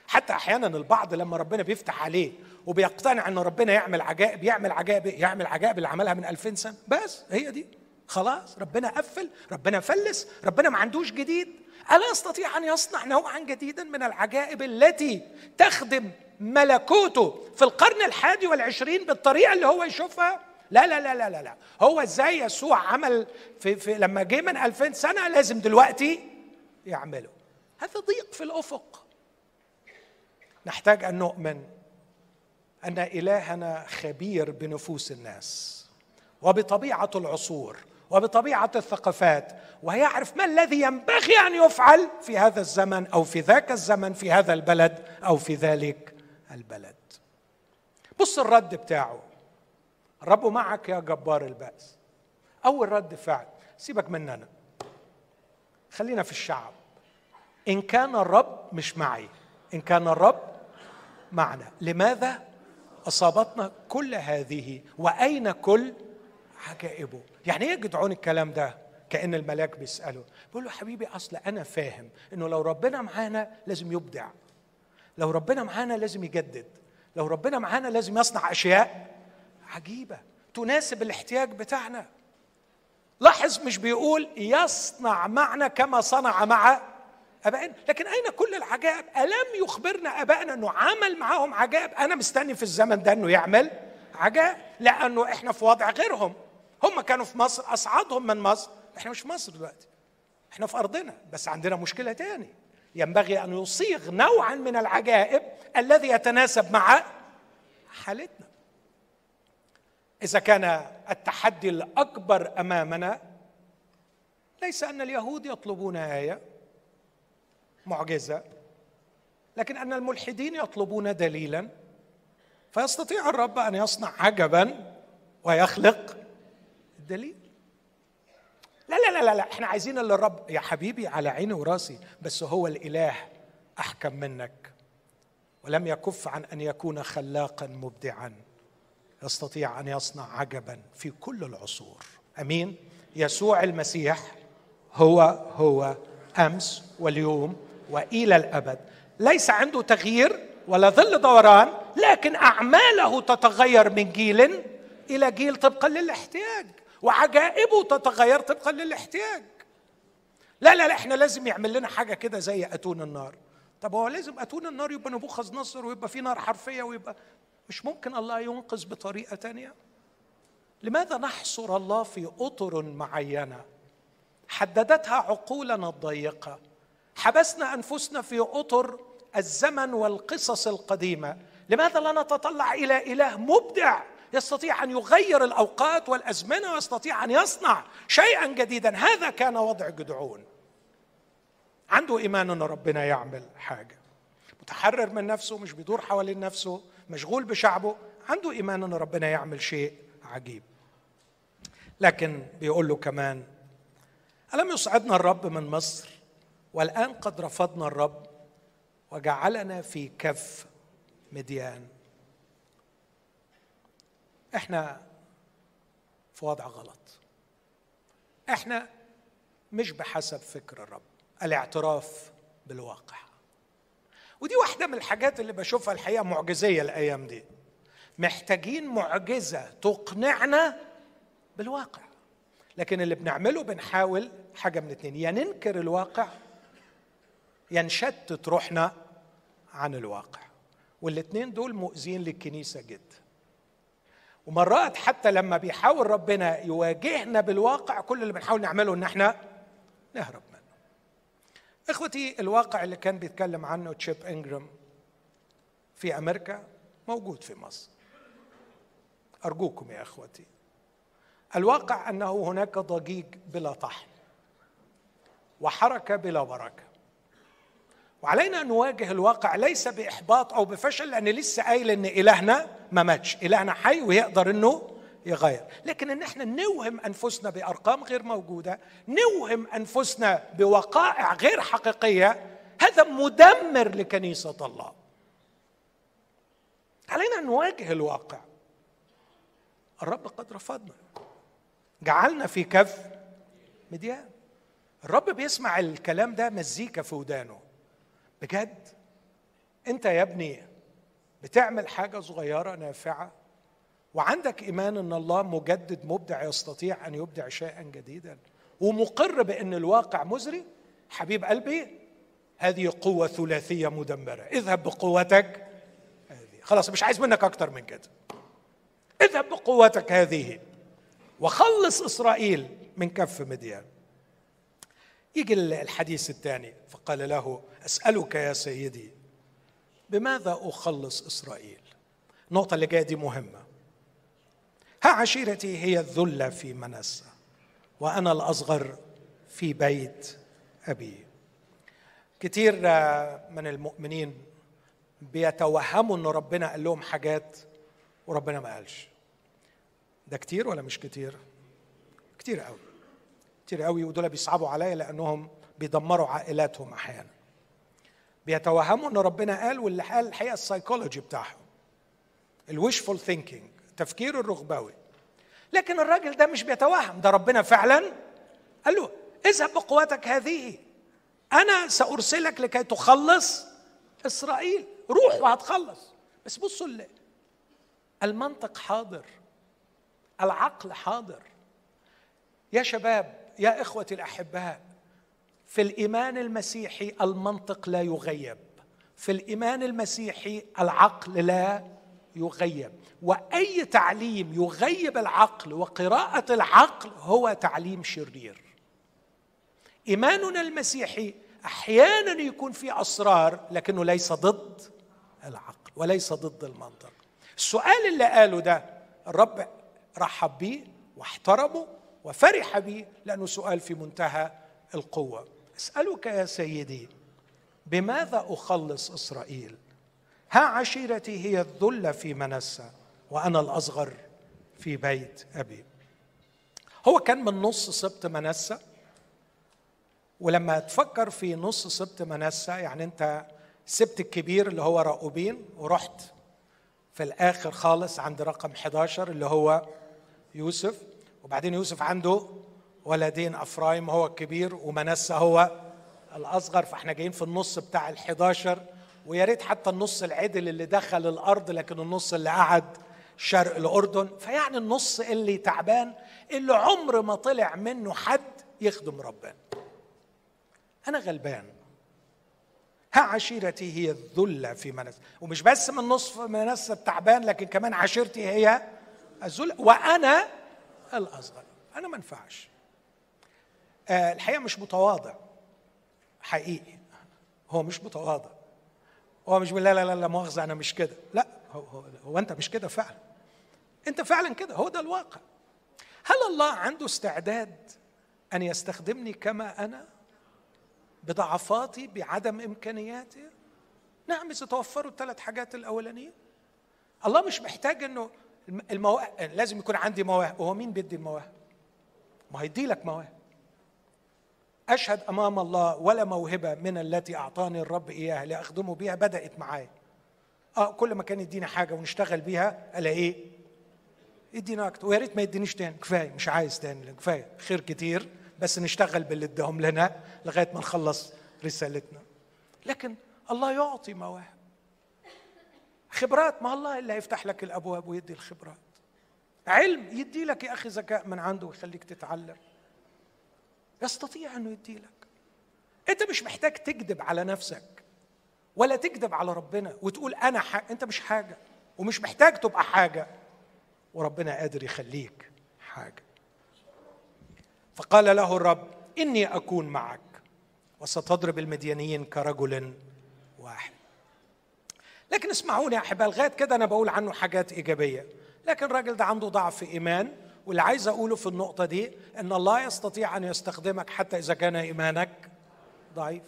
حتى أحيانا البعض لما ربنا بيفتح عليه وبيقتنع ان ربنا يعمل عجائب يعمل عجائب يعمل عجائب اللي عملها من 2000 سنة. بس هي دي. خلاص ربنا قفل ربنا فلس ربنا ما عندوش جديد. ألا يستطيع أن يصنع نوعا جديدا من العجائب التي تخدم ملكوته في القرن الحادي والعشرين بالطريقة اللي هو يشوفها؟ لا لا لا لا لا, لا. هو إزاي يسوع عمل في, في لما جه من 2000 سنة لازم دلوقتي يعمله؟ هذا ضيق في الأفق. نحتاج أن نؤمن أن إلهنا خبير بنفوس الناس وبطبيعة العصور. وبطبيعة الثقافات ويعرف ما الذي ينبغي أن يفعل في هذا الزمن أو في ذاك الزمن في هذا البلد أو في ذلك البلد. بص الرد بتاعه. الرب معك يا جبار البأس. أول رد فعل سيبك مننا خلينا في الشعب. إن كان الرب مش معي إن كان الرب معنا. لماذا؟ أصابتنا كل هذه وأين كل عجائبه؟ يعني إيه جدعون الكلام ده؟ كأن الملاك بيسأله بيقول له حبيبي أصل أنا فاهم إنه لو ربنا معانا لازم يبدع. لو ربنا معانا لازم يجدد. لو ربنا معانا لازم يصنع أشياء عجيبة تناسب الاحتياج بتاعنا. لاحظ مش بيقول يصنع معنا كما صنع مع أبائنا. لكن أين كل العجائب؟ ألم يخبرنا أبائنا إنه عمل معاهم عجائب؟ أنا مستني في الزمن ده إنه يعمل عجائب لأنه إحنا في وضع غيرهم. هم كانوا في مصر أصعدهم من مصر. إحنا مش في مصر دلوقتي. إحنا في أرضنا. بس عندنا مشكلة تاني. ينبغي أن يصيغ نوعا من العجائب الذي يتناسب مع حالتنا. إذا كان التحدي الأكبر أمامنا ليس أن اليهود يطلبون آية معجزة لكن أن الملحدين يطلبون دليلا. فيستطيع الرب أن يصنع عجبا ويخلق الدليل. لا لا لا لا إحنا عايزين اللي الرب يا حبيبي على عيني وراسي بس هو الإله أحكم منك. ولم يكف عن أن يكون خلاقا مبدعا يستطيع أن يصنع عجبا في كل العصور. أمين؟ يسوع المسيح هو هو أمس واليوم وإلى الأبد. ليس عنده تغيير ولا ظل دوران لكن أعماله تتغير من جيل إلى جيل طبقا للاحتياج. وعجائبه تتغير طبقا للاحتياج. لا لا لا إحنا لازم يعمل لنا حاجة كده زي أتون النار. طب هو لازم أتون النار يبقى نبوخذ نصر ويبقى في نار حرفية ويبقى مش ممكن الله ينقذ بطريقة تانية؟ لماذا نحصر الله في أطر معينة؟ حددتها عقولنا الضيقة. حبسنا أنفسنا في أطر الزمن والقصص القديمة. لماذا لا نتطلع إلى إله مبدع؟ يستطيع أن يغير الأوقات والأزمنة ويستطيع أن يصنع شيئا جديدا. هذا كان وضع جدعون. عنده إيمان أن ربنا يعمل حاجة. متحرر من نفسه مش بيدور حوالين نفسه مشغول بشعبه عنده إيمان أن ربنا يعمل شيء عجيب. لكن بيقول له كمان ألم يصعدنا الرب من مصر؟ والآن قد رفضنا الرب وجعلنا في كف مديان. إحنا في وضع غلط. إحنا مش بحسب فكر الرب الاعتراف بالواقع. ودي واحدة من الحاجات اللي بشوفها الحقيقة معجزية الأيام دي. محتاجين معجزة تقنعنا بالواقع. لكن اللي بنعمله بنحاول حاجة من اتنين يا ننكر الواقع يا نشتت روحنا عن الواقع. والاتنين دول مؤذين للكنيسة جدا. ومرات حتى لما بيحاول ربنا يواجهنا بالواقع كل اللي بنحاول نعمله إن إحنا نهرب منه. إخوتي الواقع اللي كان بيتكلم عنه تشيب إنجرام في أمريكا موجود في مصر. أرجوكم يا إخوتي. الواقع أنه هناك ضجيج بلا طحن وحركة بلا بركة. وعلينا أن نواجه الواقع ليس بإحباط أو بفشل لأن لسه قايل إن إلهنا ما ماتش إلهنا حي ويقدر إنه يغير. لكن إن إحنا نوهم أنفسنا بأرقام غير موجودة نوهم أنفسنا بوقائع غير حقيقية هذا مدمر لكنيسة الله. علينا أن نواجه الواقع. الرب قد رفضنا. جعلنا في كف مديان الرب بيسمع الكلام ده مزيكا في ودانه. بجد؟ انت يا ابني بتعمل حاجة صغيرة نافعة وعندك إيمان إن الله مجدد مبدع يستطيع أن يبدع شيئا جديدا ومقر بأن الواقع مزري؟ حبيب قلبي هذه قوة ثلاثية مدمرة. اذهب بقوتك هذه. خلاص مش عايز منك أكتر من كده. اذهب بقوتك هذه وخلص إسرائيل من كف مديان. يجي الحديث الثاني فقال له أسألك يا سيدي بماذا أخلص إسرائيل؟ النقطة اللي جاية دي مهمة. ها عشيرتي هي الذلة في منسى وأنا الأصغر في بيت أبي. كتير من المؤمنين بيتوهموا إن ربنا قال لهم حاجات وربنا ما قالش. ده كتير ولا مش كتير؟ كتير قوي. كتير قوي ودول بيصعبوا عليا لأنهم بيدمروا عائلاتهم أحيانا. بيتوهموا إن ربنا قال واللي قال الحقيقة السايكولوجي بتاعهم ال wishful thinking التفكير الرغبوي. لكن الراجل ده مش بيتوهم ده ربنا فعلا قال له اذهب بقوتك هذه. أنا سأرسلك لكي تخلص إسرائيل. روح وهتخلص. بس بصوا المنطق حاضر العقل حاضر. يا شباب يا اخوتي الأحباء في الإيمان المسيحي المنطق لا يغيب في الإيمان المسيحي العقل لا يغيب وأي تعليم يغيب العقل وقراءة العقل هو تعليم شرير. إيماننا المسيحي أحيانا يكون في أسرار لكنه ليس ضد العقل وليس ضد المنطق. السؤال اللي قاله ده الرب رحب بيه واحترمه وفرح به لأنه سؤال في منتهى القوة. أسألك يا سيدي بماذا أخلص إسرائيل؟ ها عشيرتي هي الذلة في منسى وأنا الأصغر في بيت أبي. هو كان من نص سبط منسى؟ ولما تفكر في نص سبط منسى يعني أنت سبت الكبير اللي هو راؤوبين ورحت في الآخر خالص عند رقم 11 اللي هو يوسف وبعدين يوسف عنده ولدين أفرايم هو الكبير ومنسى هو الأصغر فإحنا جايين في النص بتاع ال11 ويا ريت حتى النص العدل اللي دخل الأرض لكن النص اللي قعد شرق الأردن فيعني النص اللي تعبان اللي عمر ما طلع منه حد يخدم ربنا. أنا غلبان. ها عشيرتي هي الذلة في منسى ومش بس من نصف منسى التعبان لكن كمان عشيرتي هي الذلة. وأنا الأصغر. أنا ما انفعش. آه الحقيقة مش متواضع. حقيقي. هو مش متواضع. هو مش لا لا لا لا مؤاخذة أنا مش كده. لا هو, هو, هو أنت مش كده فعلا. أنت فعلا كده. هو ده الواقع. هل الله عنده استعداد أن يستخدمني كما أنا بضعفاتي بعدم إمكانياتي؟ نعم إذا توفروا الثلاث حاجات الأولانية. الله مش محتاج إنه المواهب لازم يكون عندي مواهب. وهو مين بيدي المواهب؟ ما هيدي لك مواهب. أشهد أمام الله ولا موهبة من التي أعطاني الرب إياها لأخدمه بها بدأت معايا. آه كل ما كان يدينا حاجة ونشتغل بيها الاقيه يدينا أكتر. ويا ريت ما يدينيش تاني. كفاية. مش عايز تاني. كفاية. خير كتير. بس نشتغل باللي اداهم لنا لغاية ما نخلص رسالتنا. لكن الله يعطي مواهب. خبرات ما الله اللي هيفتح لك الأبواب ويدي الخبرات. علم يدي لك يا أخي ذكاء من عنده ويخليك تتعلم. يستطيع أنه يدي لك. أنت مش محتاج تكذب على نفسك ولا تكذب على ربنا وتقول أنا حاجة. أنت مش حاجة ومش محتاج تبقى حاجة. وربنا قادر يخليك حاجة. فقال له الرب إني أكون معك وستضرب المديانيين كرجل واحد. لكن اسمعوني يا احبائي لغاية كده أنا بقول عنه حاجات إيجابية. لكن الراجل ده عنده ضعف إيمان واللي عايز أقوله في النقطة دي إن الله يستطيع أن يستخدمك حتى إذا كان إيمانك ضعيف.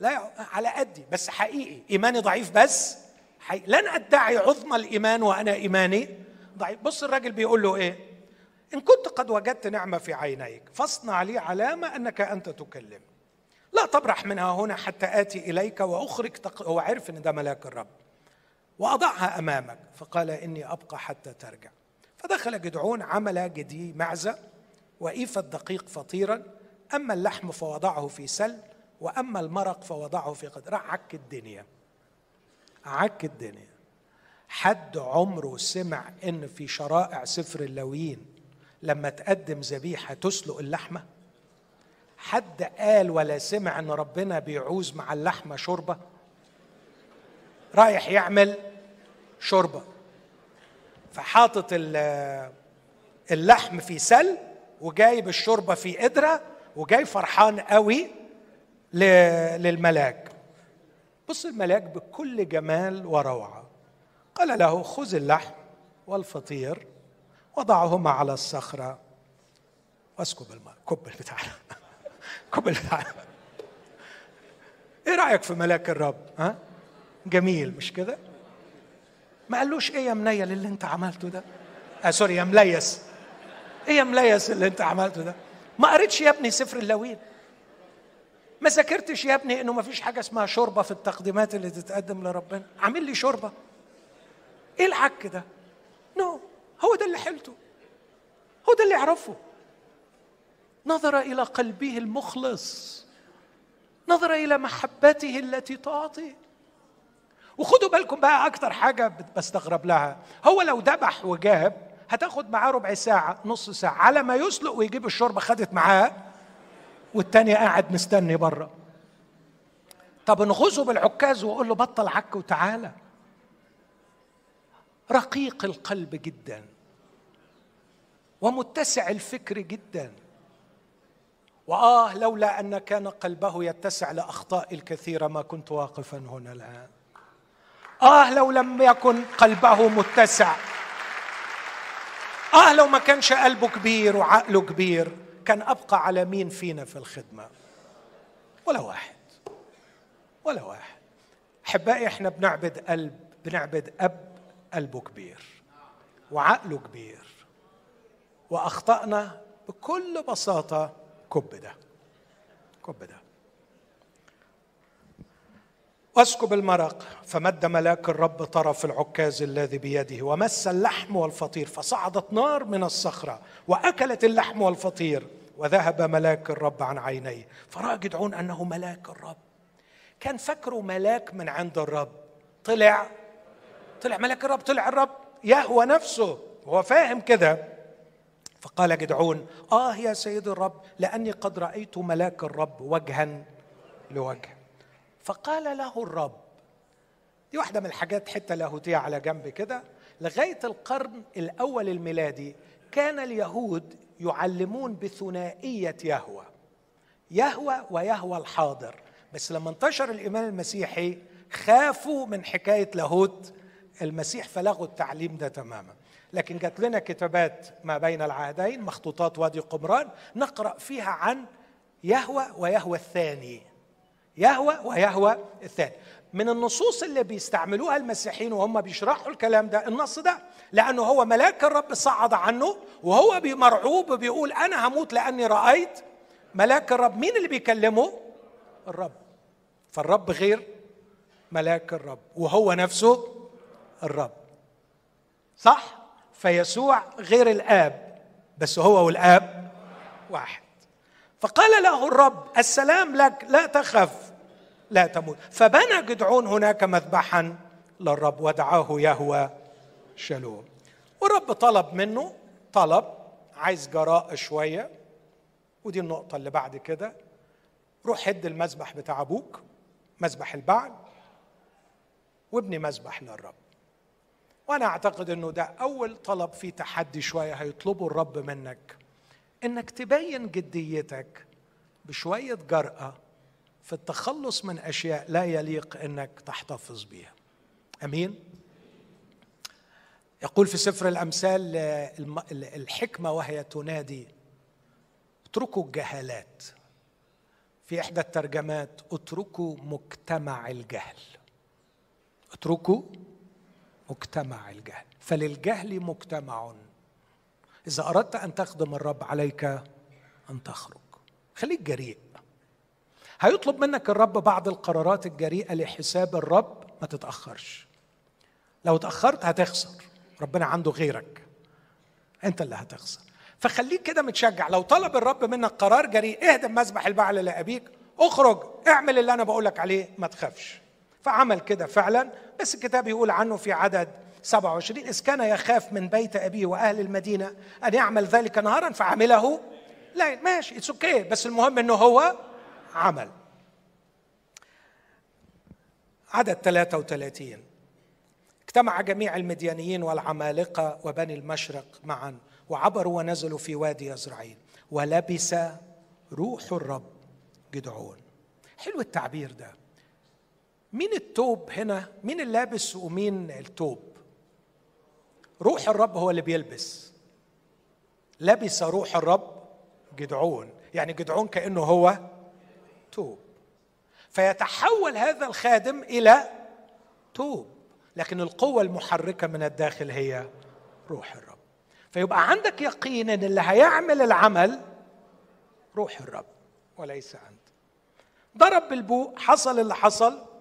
لا على قدي بس حقيقي. إيماني ضعيف بس حقيقي. لن أدعي عظمى الإيمان وأنا إيماني ضعيف. بص الراجل بيقول له إيه؟ إن كنت قد وجدت نعمة في عينيك فاصنع لي علامة أنك أنت تكلمني. لا تبرح منها هنا حتى آتي إليك وأخرج تق... هو عرف إن ده ملاك الرب. وأضعها أمامك فقال إني أبقى حتى ترجع. فدخل جدعون عمل جدي معزة وايف الدقيق فطيرا. أما اللحم فوضعه في سل وأما المرق فوضعه في قدر. راح عك الدنيا. عك الدنيا. حد عمره سمع إن في شرائع سفر اللويين لما تقدم ذبيحة تسلق اللحمة؟ حد قال ولا سمع إن ربنا بيعوز مع اللحمة شوربة؟ رايح يعمل شوربة. فحاطط اللحم في سل وجايب الشوربة في قدره وجاي فرحان قوي للملاك. بص الملاك بكل جمال وروعة. قال له خذ اللحم والفطير وضعهما على الصخرة واسكب الماء كب البتاع. البتاع إيه رأيك في ملاك الرب؟ ها؟ جميل مش كده؟ ما قالوش إيه يا منيل اللي أنت عملته ده؟ آه sorry يا مليس. إيه يا مليس اللي أنت عملته ده؟ ما قريتش يا ابني سفر اللاويين ما ذاكرتش يا ابني إنه ما فيش حاجة اسمها شوربة في التقديمات اللي تتقدم لربنا. عامل لي شوربة. إيه العك ده؟ no no. هو ده اللي حيلته. هو ده اللي يعرفه. نظر إلى قلبه المخلص نظر إلى محبته التي تعطي. وخدوا بالكم بقى أكتر حاجة بستغرب لها. هو لو ذبح وجاب هتاخد معاه ربع ساعة نص ساعة على ما يسلق ويجيب الشوربه خدت معاه والتاني قاعد مستني بره. طب انغزه بالعكاز وقول له بطل عك وتعالى. رقيق القلب جدا ومتسع الفكر جدا. وآه لولا أن كان قلبه يتسع لأخطاء الكثيره ما كنت واقفا هنا الآن. آه لو لم يكن قلبه متسع. آه لو ما كانش قلبه كبير وعقله كبير كان أبقى على مين فينا في الخدمة؟ ولا واحد. ولا واحد. أحبائي إحنا بنعبد قلب بنعبد أب قلبه كبير وعقله كبير. وأخطأنا بكل بساطة كب ده. كب ده. واسكب المرق فمد ملاك الرب طرف العكاز الذي بيده ومس اللحم والفطير فصعدت نار من الصخرة وأكلت اللحم والفطير وذهب ملاك الرب عن عينيه. فراى جدعون أنه ملاك الرب. كان فكره ملاك من عند الرب. طلع. طلع ملاك الرب طلع الرب. يهوى نفسه. هو فاهم كده. فقال جدعون آه يا سيد الرب لأني قد رأيت ملاك الرب وجها لوجه. فقال له الرب دي واحدة من الحاجات حتة لاهوتيه على جنب كده. لغاية القرن الأول الميلادي كان اليهود يعلمون بثنائية يهوى يهوى ويهوى الحاضر. بس لما انتشر الإيمان المسيحي خافوا من حكاية لاهوت المسيح فلغوا التعليم ده تماما. لكن جات لنا كتابات ما بين العهدين مخطوطات وادي قمران نقرأ فيها عن يهوى ويهوى الثاني. يهوى ويهوى الثاني. من النصوص اللي بيستعملوها المسيحيين وهم بيشرحوا الكلام ده النص ده لأنه هو ملاك الرب صعد عنه وهو مرعوب بيقول أنا هموت لأني رأيت ملاك الرب. مين اللي بيكلمه؟ الرب. فالرب غير ملاك الرب وهو نفسه الرب. صح؟ فيسوع غير الآب بس هو والآب واحد. فقال له الرب السلام لك لا تخف لا تموت. فبنى جدعون هناك مذبحا للرب ودعاه يهوى شالوم. والرب طلب منه طلب عايز جراء شوية. ودي النقطة اللي بعد كده. روح هد المذبح بتاع أبوك مذبح البعل وابني مذبح للرب. وأنا اعتقد انه ده اول طلب فيه تحدي شوية هيطلبه الرب منك. انك تبين جديتك بشوية جرأة في التخلص من أشياء لا يليق انك تحتفظ بها أمين؟ يقول في سفر الأمثال الحكمه وهي تنادي اتركوا الجهالات. في إحدى الترجمات اتركوا مجتمع الجهل. اتركوا مجتمع الجهل. فللجهل مجتمع. إذا أردت أن تخدم الرب عليك أن تخرج. خليك جريء. هيطلب منك الرب بعض القرارات الجريئة لحساب الرب ما تتأخرش. لو تأخرت هتخسر. ربنا عنده غيرك. أنت اللي هتخسر. فخليك كده متشجع. لو طلب الرب منك قرار جريء اهدم مذبح البعل لأبيك. اخرج. اعمل اللي أنا بقولك عليه. ما تخافش. فعمل كده فعلا. بس الكتاب يقول عنه في عدد 27 إذ كان يخاف من بيت أبيه وأهل المدينة أن يعمل ذلك نهارا فعمله لا ماشي it's okay بس المهم إنه هو عمل. عدد 33 اجتمع جميع المديانيين والعمالقة وبني المشرق معا وعبروا ونزلوا في وادي يزرعيل ولبس روح الرب جدعون. حلو التعبير ده. مين التوب هنا؟ مين اللابس ومين التوب؟ روح الرب هو اللي بيلبس. لبس روح الرب جدعون. يعني جدعون كأنه هو توب. فيتحول هذا الخادم إلى توب. لكن القوة المحركة من الداخل هي روح الرب. فيبقى عندك يقين إن اللي هيعمل العمل روح الرب وليس أنت. ضرب بالبوق. حصل اللي حصل.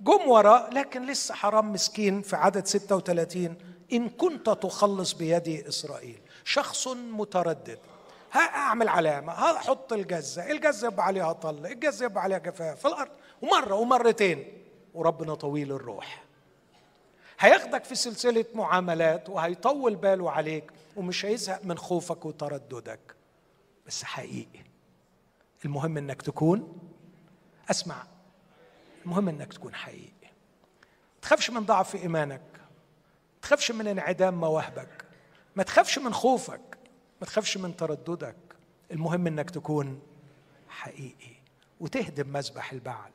جم وراء لكن لسه حرام مسكين في عدد 36 إن كنت تخلص بيد إسرائيل. شخص متردد. ها أعمل علامة. ها أحط الجزة. الجزة يبقى عليها طل. الجزة يبقى عليها جفاف في الأرض. ومرة ومرتين. وربنا طويل الروح. هياخدك في سلسلة معاملات وهيطول باله عليك ومش هيزهق من خوفك وترددك. بس حقيقي. المهم إنك تكون أسمع المهم إنك تكون حقيقي. ما تخافش من ضعف إيمانك. ما تخافش من انعدام مواهبك. ما تخافش من خوفك. ما تخافش من ترددك. المهم إنك تكون حقيقي. وتهدم مذبح البعل.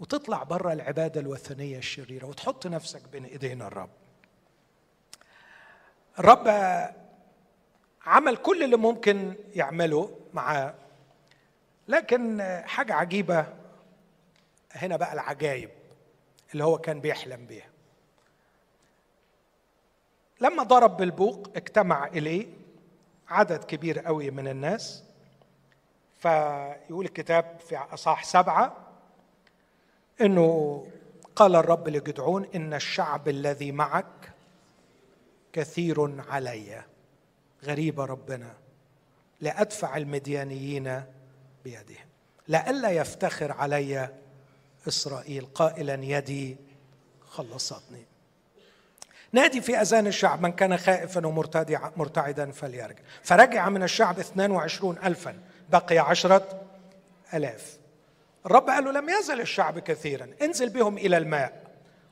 وتطلع بره العبادة الوثنية الشريرة. وتحط نفسك بين إيدين الرب. الرب عمل كل اللي ممكن يعمله معاه. لكن حاجة عجيبة هنا بقى العجايب اللي هو كان بيحلم بيها. لما ضرب بالبوق اجتمع إليه عدد كبير قوي من الناس فيقول الكتاب في اصح سبعة إنه قال الرب لجدعون إن الشعب الذي معك كثير علي غريبه ربنا لأدفع المديانيين بيدهم لئلا يفتخر علي إسرائيل قائلا يدي خلصتني. نادي في أذان الشعب من كان خائفا ومرتعدا فليرجع. فرجع من الشعب 22 ألفا. بقي عشرة ألاف. الرب قال له لم يزل الشعب كثيرا. انزل بهم إلى الماء.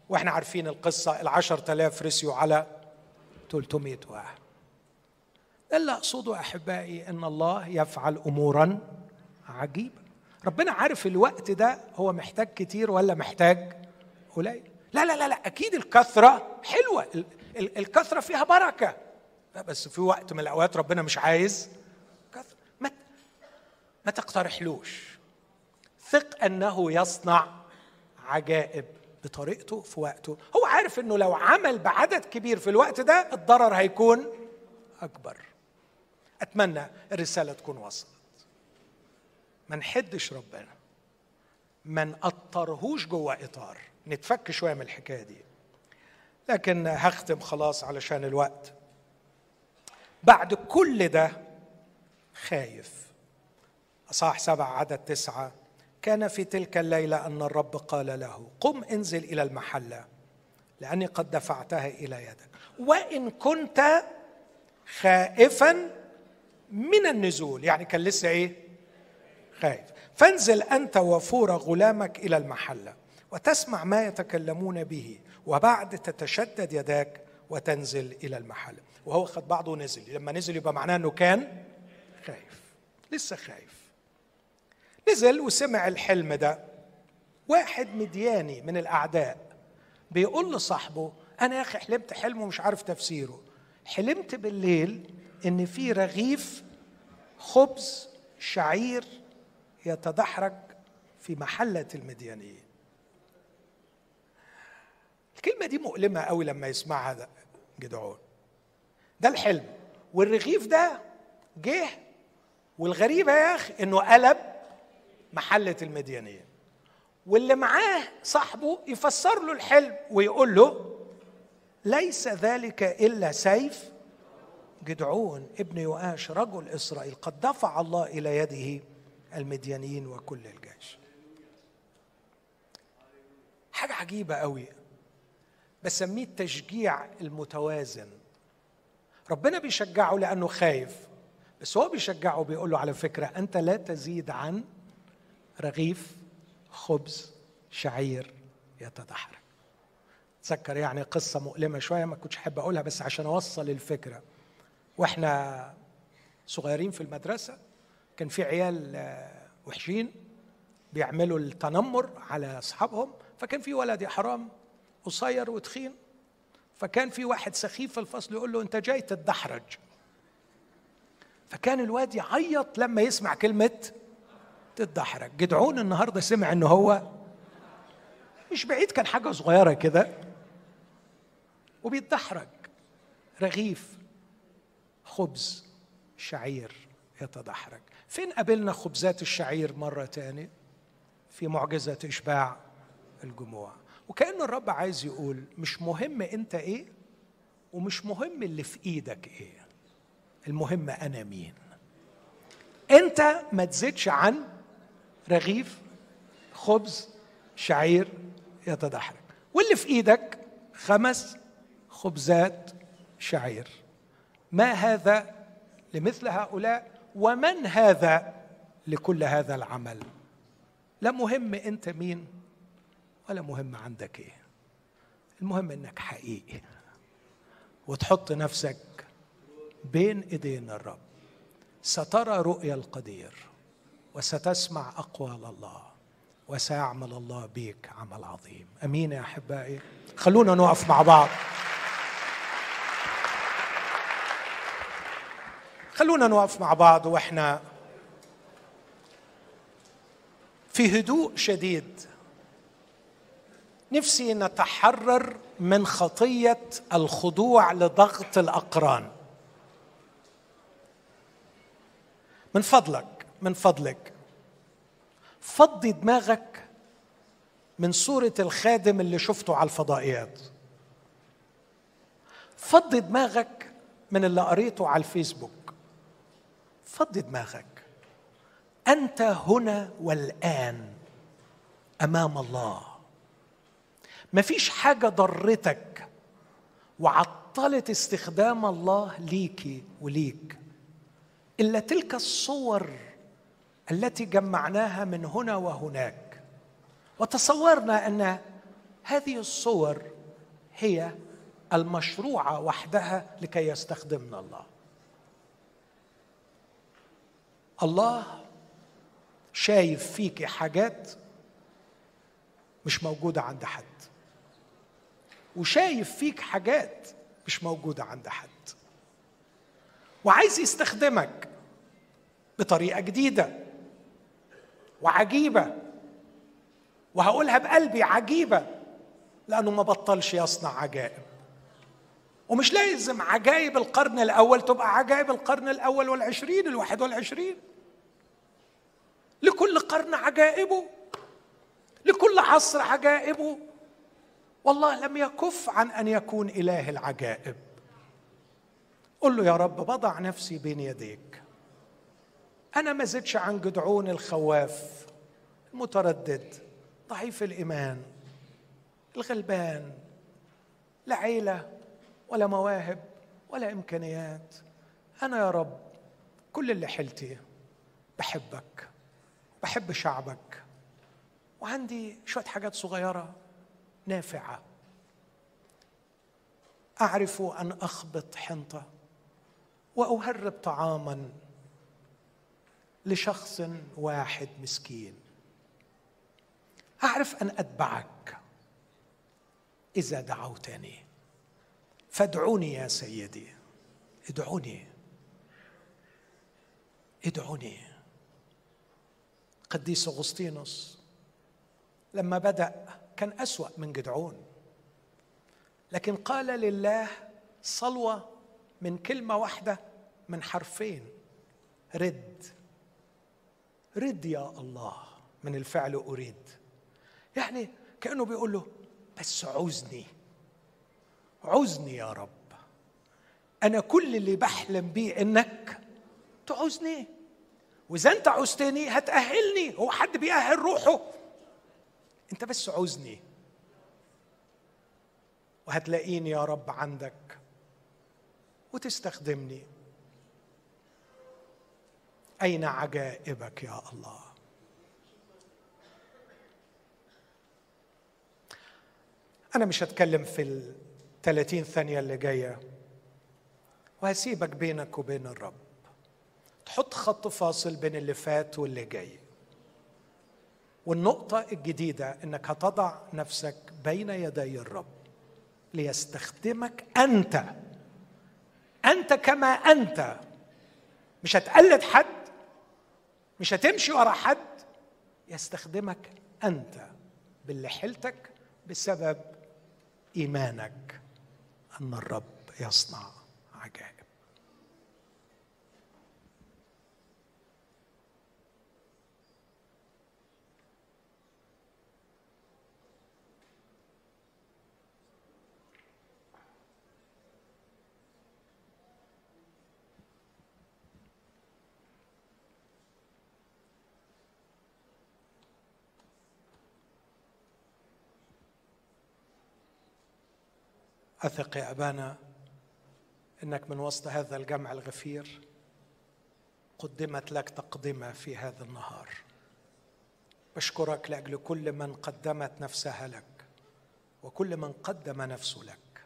وإحنا عارفين القصة العشرة ألاف رسيوا على 300 واحد. اللي أقصده أحبائي أن الله يفعل أمورا عجيبة. ربنا عارف الوقت ده هو محتاج كتير ولا محتاج قليل. لا لا لا لا أكيد الكثرة حلوة. الكثرة فيها بركة. لا بس في وقت من الأوقات ربنا مش عايز كثرة. ما ما تقترحلوش. ثق أنه يصنع عجائب بطريقته في وقته. هو عارف إنه لو عمل بعدد كبير في الوقت ده الضرر هيكون أكبر. أتمنى الرسالة تكون وصلت. ما نحدش ربنا ما نقطرهوش جوه إطار نتفك شوية من الحكاية دي. لكن هختم خلاص علشان الوقت. بعد كل ده خايف. أصح سبعة عدد تسعة كان في تلك الليلة أن الرب قال له قم انزل إلى المحلة لأني قد دفعتها إلى يدك. وإن كنت خائفا من النزول يعني كان لسه إيه؟ خايف فانزل أنت وفور غلامك إلى المحلة وتسمع ما يتكلمون به وبعد تتشدد يداك وتنزل إلى المحل. وهو خد بعضه ونزل لما نزل يبقى معناه إنه كان خايف لسه خايف. نزل وسمع الحلم ده. واحد مدياني من الأعداء بيقول لصاحبه أنا يا أخي حلمت حلم ومش عارف تفسيره. حلمت بالليل إن في رغيف خبز شعير يتدحرج في محلة المديانيين. الكلمة دي مؤلمة قوي لما يسمعها جدعون. ده الحلم. والرغيف ده جه والغريبة يا أخي إنه قلب محلة المديانية واللي معاه صاحبه يفسر له الحلم ويقول له ليس ذلك إلا سيف؟ جدعون ابن يؤاش رجل إسرائيل قد دفع الله إلى يده المديانيين وكل الجيش. حاجة عجيبة قوي بسميه التشجيع المتوازن. ربنا بيشجعه لأنه خايف بس هو بيشجعه بيقول له على فكرة أنت لا تزيد عن رغيف خبز شعير يتدحرج. تذكر يعني قصة مؤلمة شوية ما كنتش أحب أقولها بس عشان أوصل الفكرة. وإحنا صغيرين في المدرسة كان في عيال آه، وحشين بيعملوا التنمر على أصحابهم فكان في ولد يا حرام قصير وتخين فكان في واحد سخيف في الفصل يقول له أنت جاي تتدحرج. فكان الواد يعيط لما يسمع كلمة تتدحرج. جدعون النهارده سمع ان هو مش بعيد كان حاجة صغيرة كده وبيتدحرج. رغيف خبز شعير يتدحرج. فين قابلنا خبزات الشعير مرة تاني؟ في معجزة إشباع الجموع. وكأن الرب عايز يقول مش مهم أنت إيه ومش مهم اللي في إيدك إيه. المهم أنا مين. أنت ما تزيدش عن رغيف خبز شعير يتدحرج. واللي في إيدك خمس خبزات شعير. ما هذا لمثل هؤلاء؟ ومن هذا لكل هذا العمل؟ لا مهم أنت مين ولا مهم عندك إيه. المهم إنك حقيقي وتحط نفسك بين إيدين الرب. سترى رؤيا القدير وستسمع أقوال الله وسيعمل الله بيك عمل عظيم. أمين يا أحبائي. خلونا نقف مع بعض. خلونا نقف مع بعض وإحنا في هدوء شديد. نفسي نتحرر من خطية الخضوع لضغط الأقران. من فضلك من فضلك. فضي دماغك من صورة الخادم اللي شفته على الفضائيات. فضي دماغك من اللي قريته على الفيسبوك. فضي دماغك. أنت هنا والآن أمام الله. مفيش حاجة ضرتك وعطلت استخدام الله ليكي وليك إلا تلك الصور التي جمعناها من هنا وهناك. وتصورنا أن هذه الصور هي المشروعة وحدها لكي يستخدمنا الله. الله شايف فيك حاجات مش موجودة عند حد. وشايف فيك حاجات مش موجودة عند حد. وعايز يستخدمك بطريقة جديدة وعجيبة. وهقولها بقلبي عجيبة لأنه ما بطلش يصنع عجائب. ومش لازم عجائب القرن الأول تبقى عجائب القرن الأول والعشرين الواحد والعشرين. لكل قرن عجائبه لكل عصر عجائبه. والله لم يكف عن أن يكون إله العجائب. قل له يا رب بضع نفسي بين يديك. أنا ما زدش عن جدعون الخواف المتردد ضعيف الإيمان الغلبان لا عيلة ولا مواهب ولا إمكانيات. أنا يا رب كل اللي حيلتي بحبك. بحب شعبك. وعندي شوية حاجات صغيرة نافعة. أعرف أن أخبط حنطة وأهرب طعاما لشخص واحد مسكين. أعرف أن أتبعك إذا دعوتني. فادعوني يا سيدي. ادعوني. ادعوني. قديس أغسطينوس لما بدأ كان أسوأ من جدعون. لكن قال لله صلوة من كلمة واحدة من حرفين رد. رد يا الله من الفعل أريد. يعني كأنه بيقول له بس عوزني عوزني يا رب. أنا كل اللي بحلم بيه إنك تعوزني. وإذا أنت عوزتني هتأهلني. هو حد بيأهل روحه. أنت بس عوزني وهتلاقيني يا رب عندك. وتستخدمني. أين عجائبك يا الله؟ أنا مش هتكلم في ال 30 ثانية اللي جاية. وهسيبك بينك وبين الرب. تحط خط فاصل بين اللي فات واللي جاي. والنقطة الجديدة إنك هتضع نفسك بين يدي الرب ليستخدمك أنت. أنت كما أنت. مش هتقلد حد مش هتمشي ورا حد. يستخدمك أنت باللي حيلتك بسبب إيمانك أن الرب يصنع عجائب. أثق يا أبانا إنك من وسط هذا الجمع الغفير قدمت لك تقدمة في هذا النهار. بشكرك لأجل كل من قدمت نفسها لك وكل من قدم نفسه لك.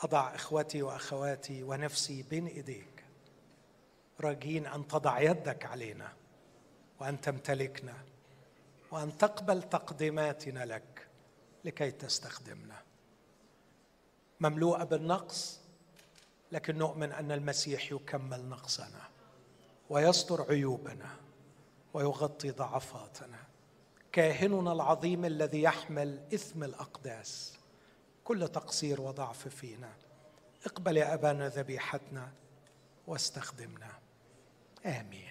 أضع إخوتي وأخواتي ونفسي بين إيديك. راجين أن تضع يدك علينا وأن تمتلكنا وأن تقبل تقديماتنا لك لكي تستخدمنا. مملوءة بالنقص لكن نؤمن أن المسيح يكمل نقصنا ويستر عيوبنا ويغطي ضعفاتنا. كاهننا العظيم الذي يحمل إثم الأقداس كل تقصير وضعف فينا. اقبل يا أبانا ذبيحتنا واستخدمنا. آمين.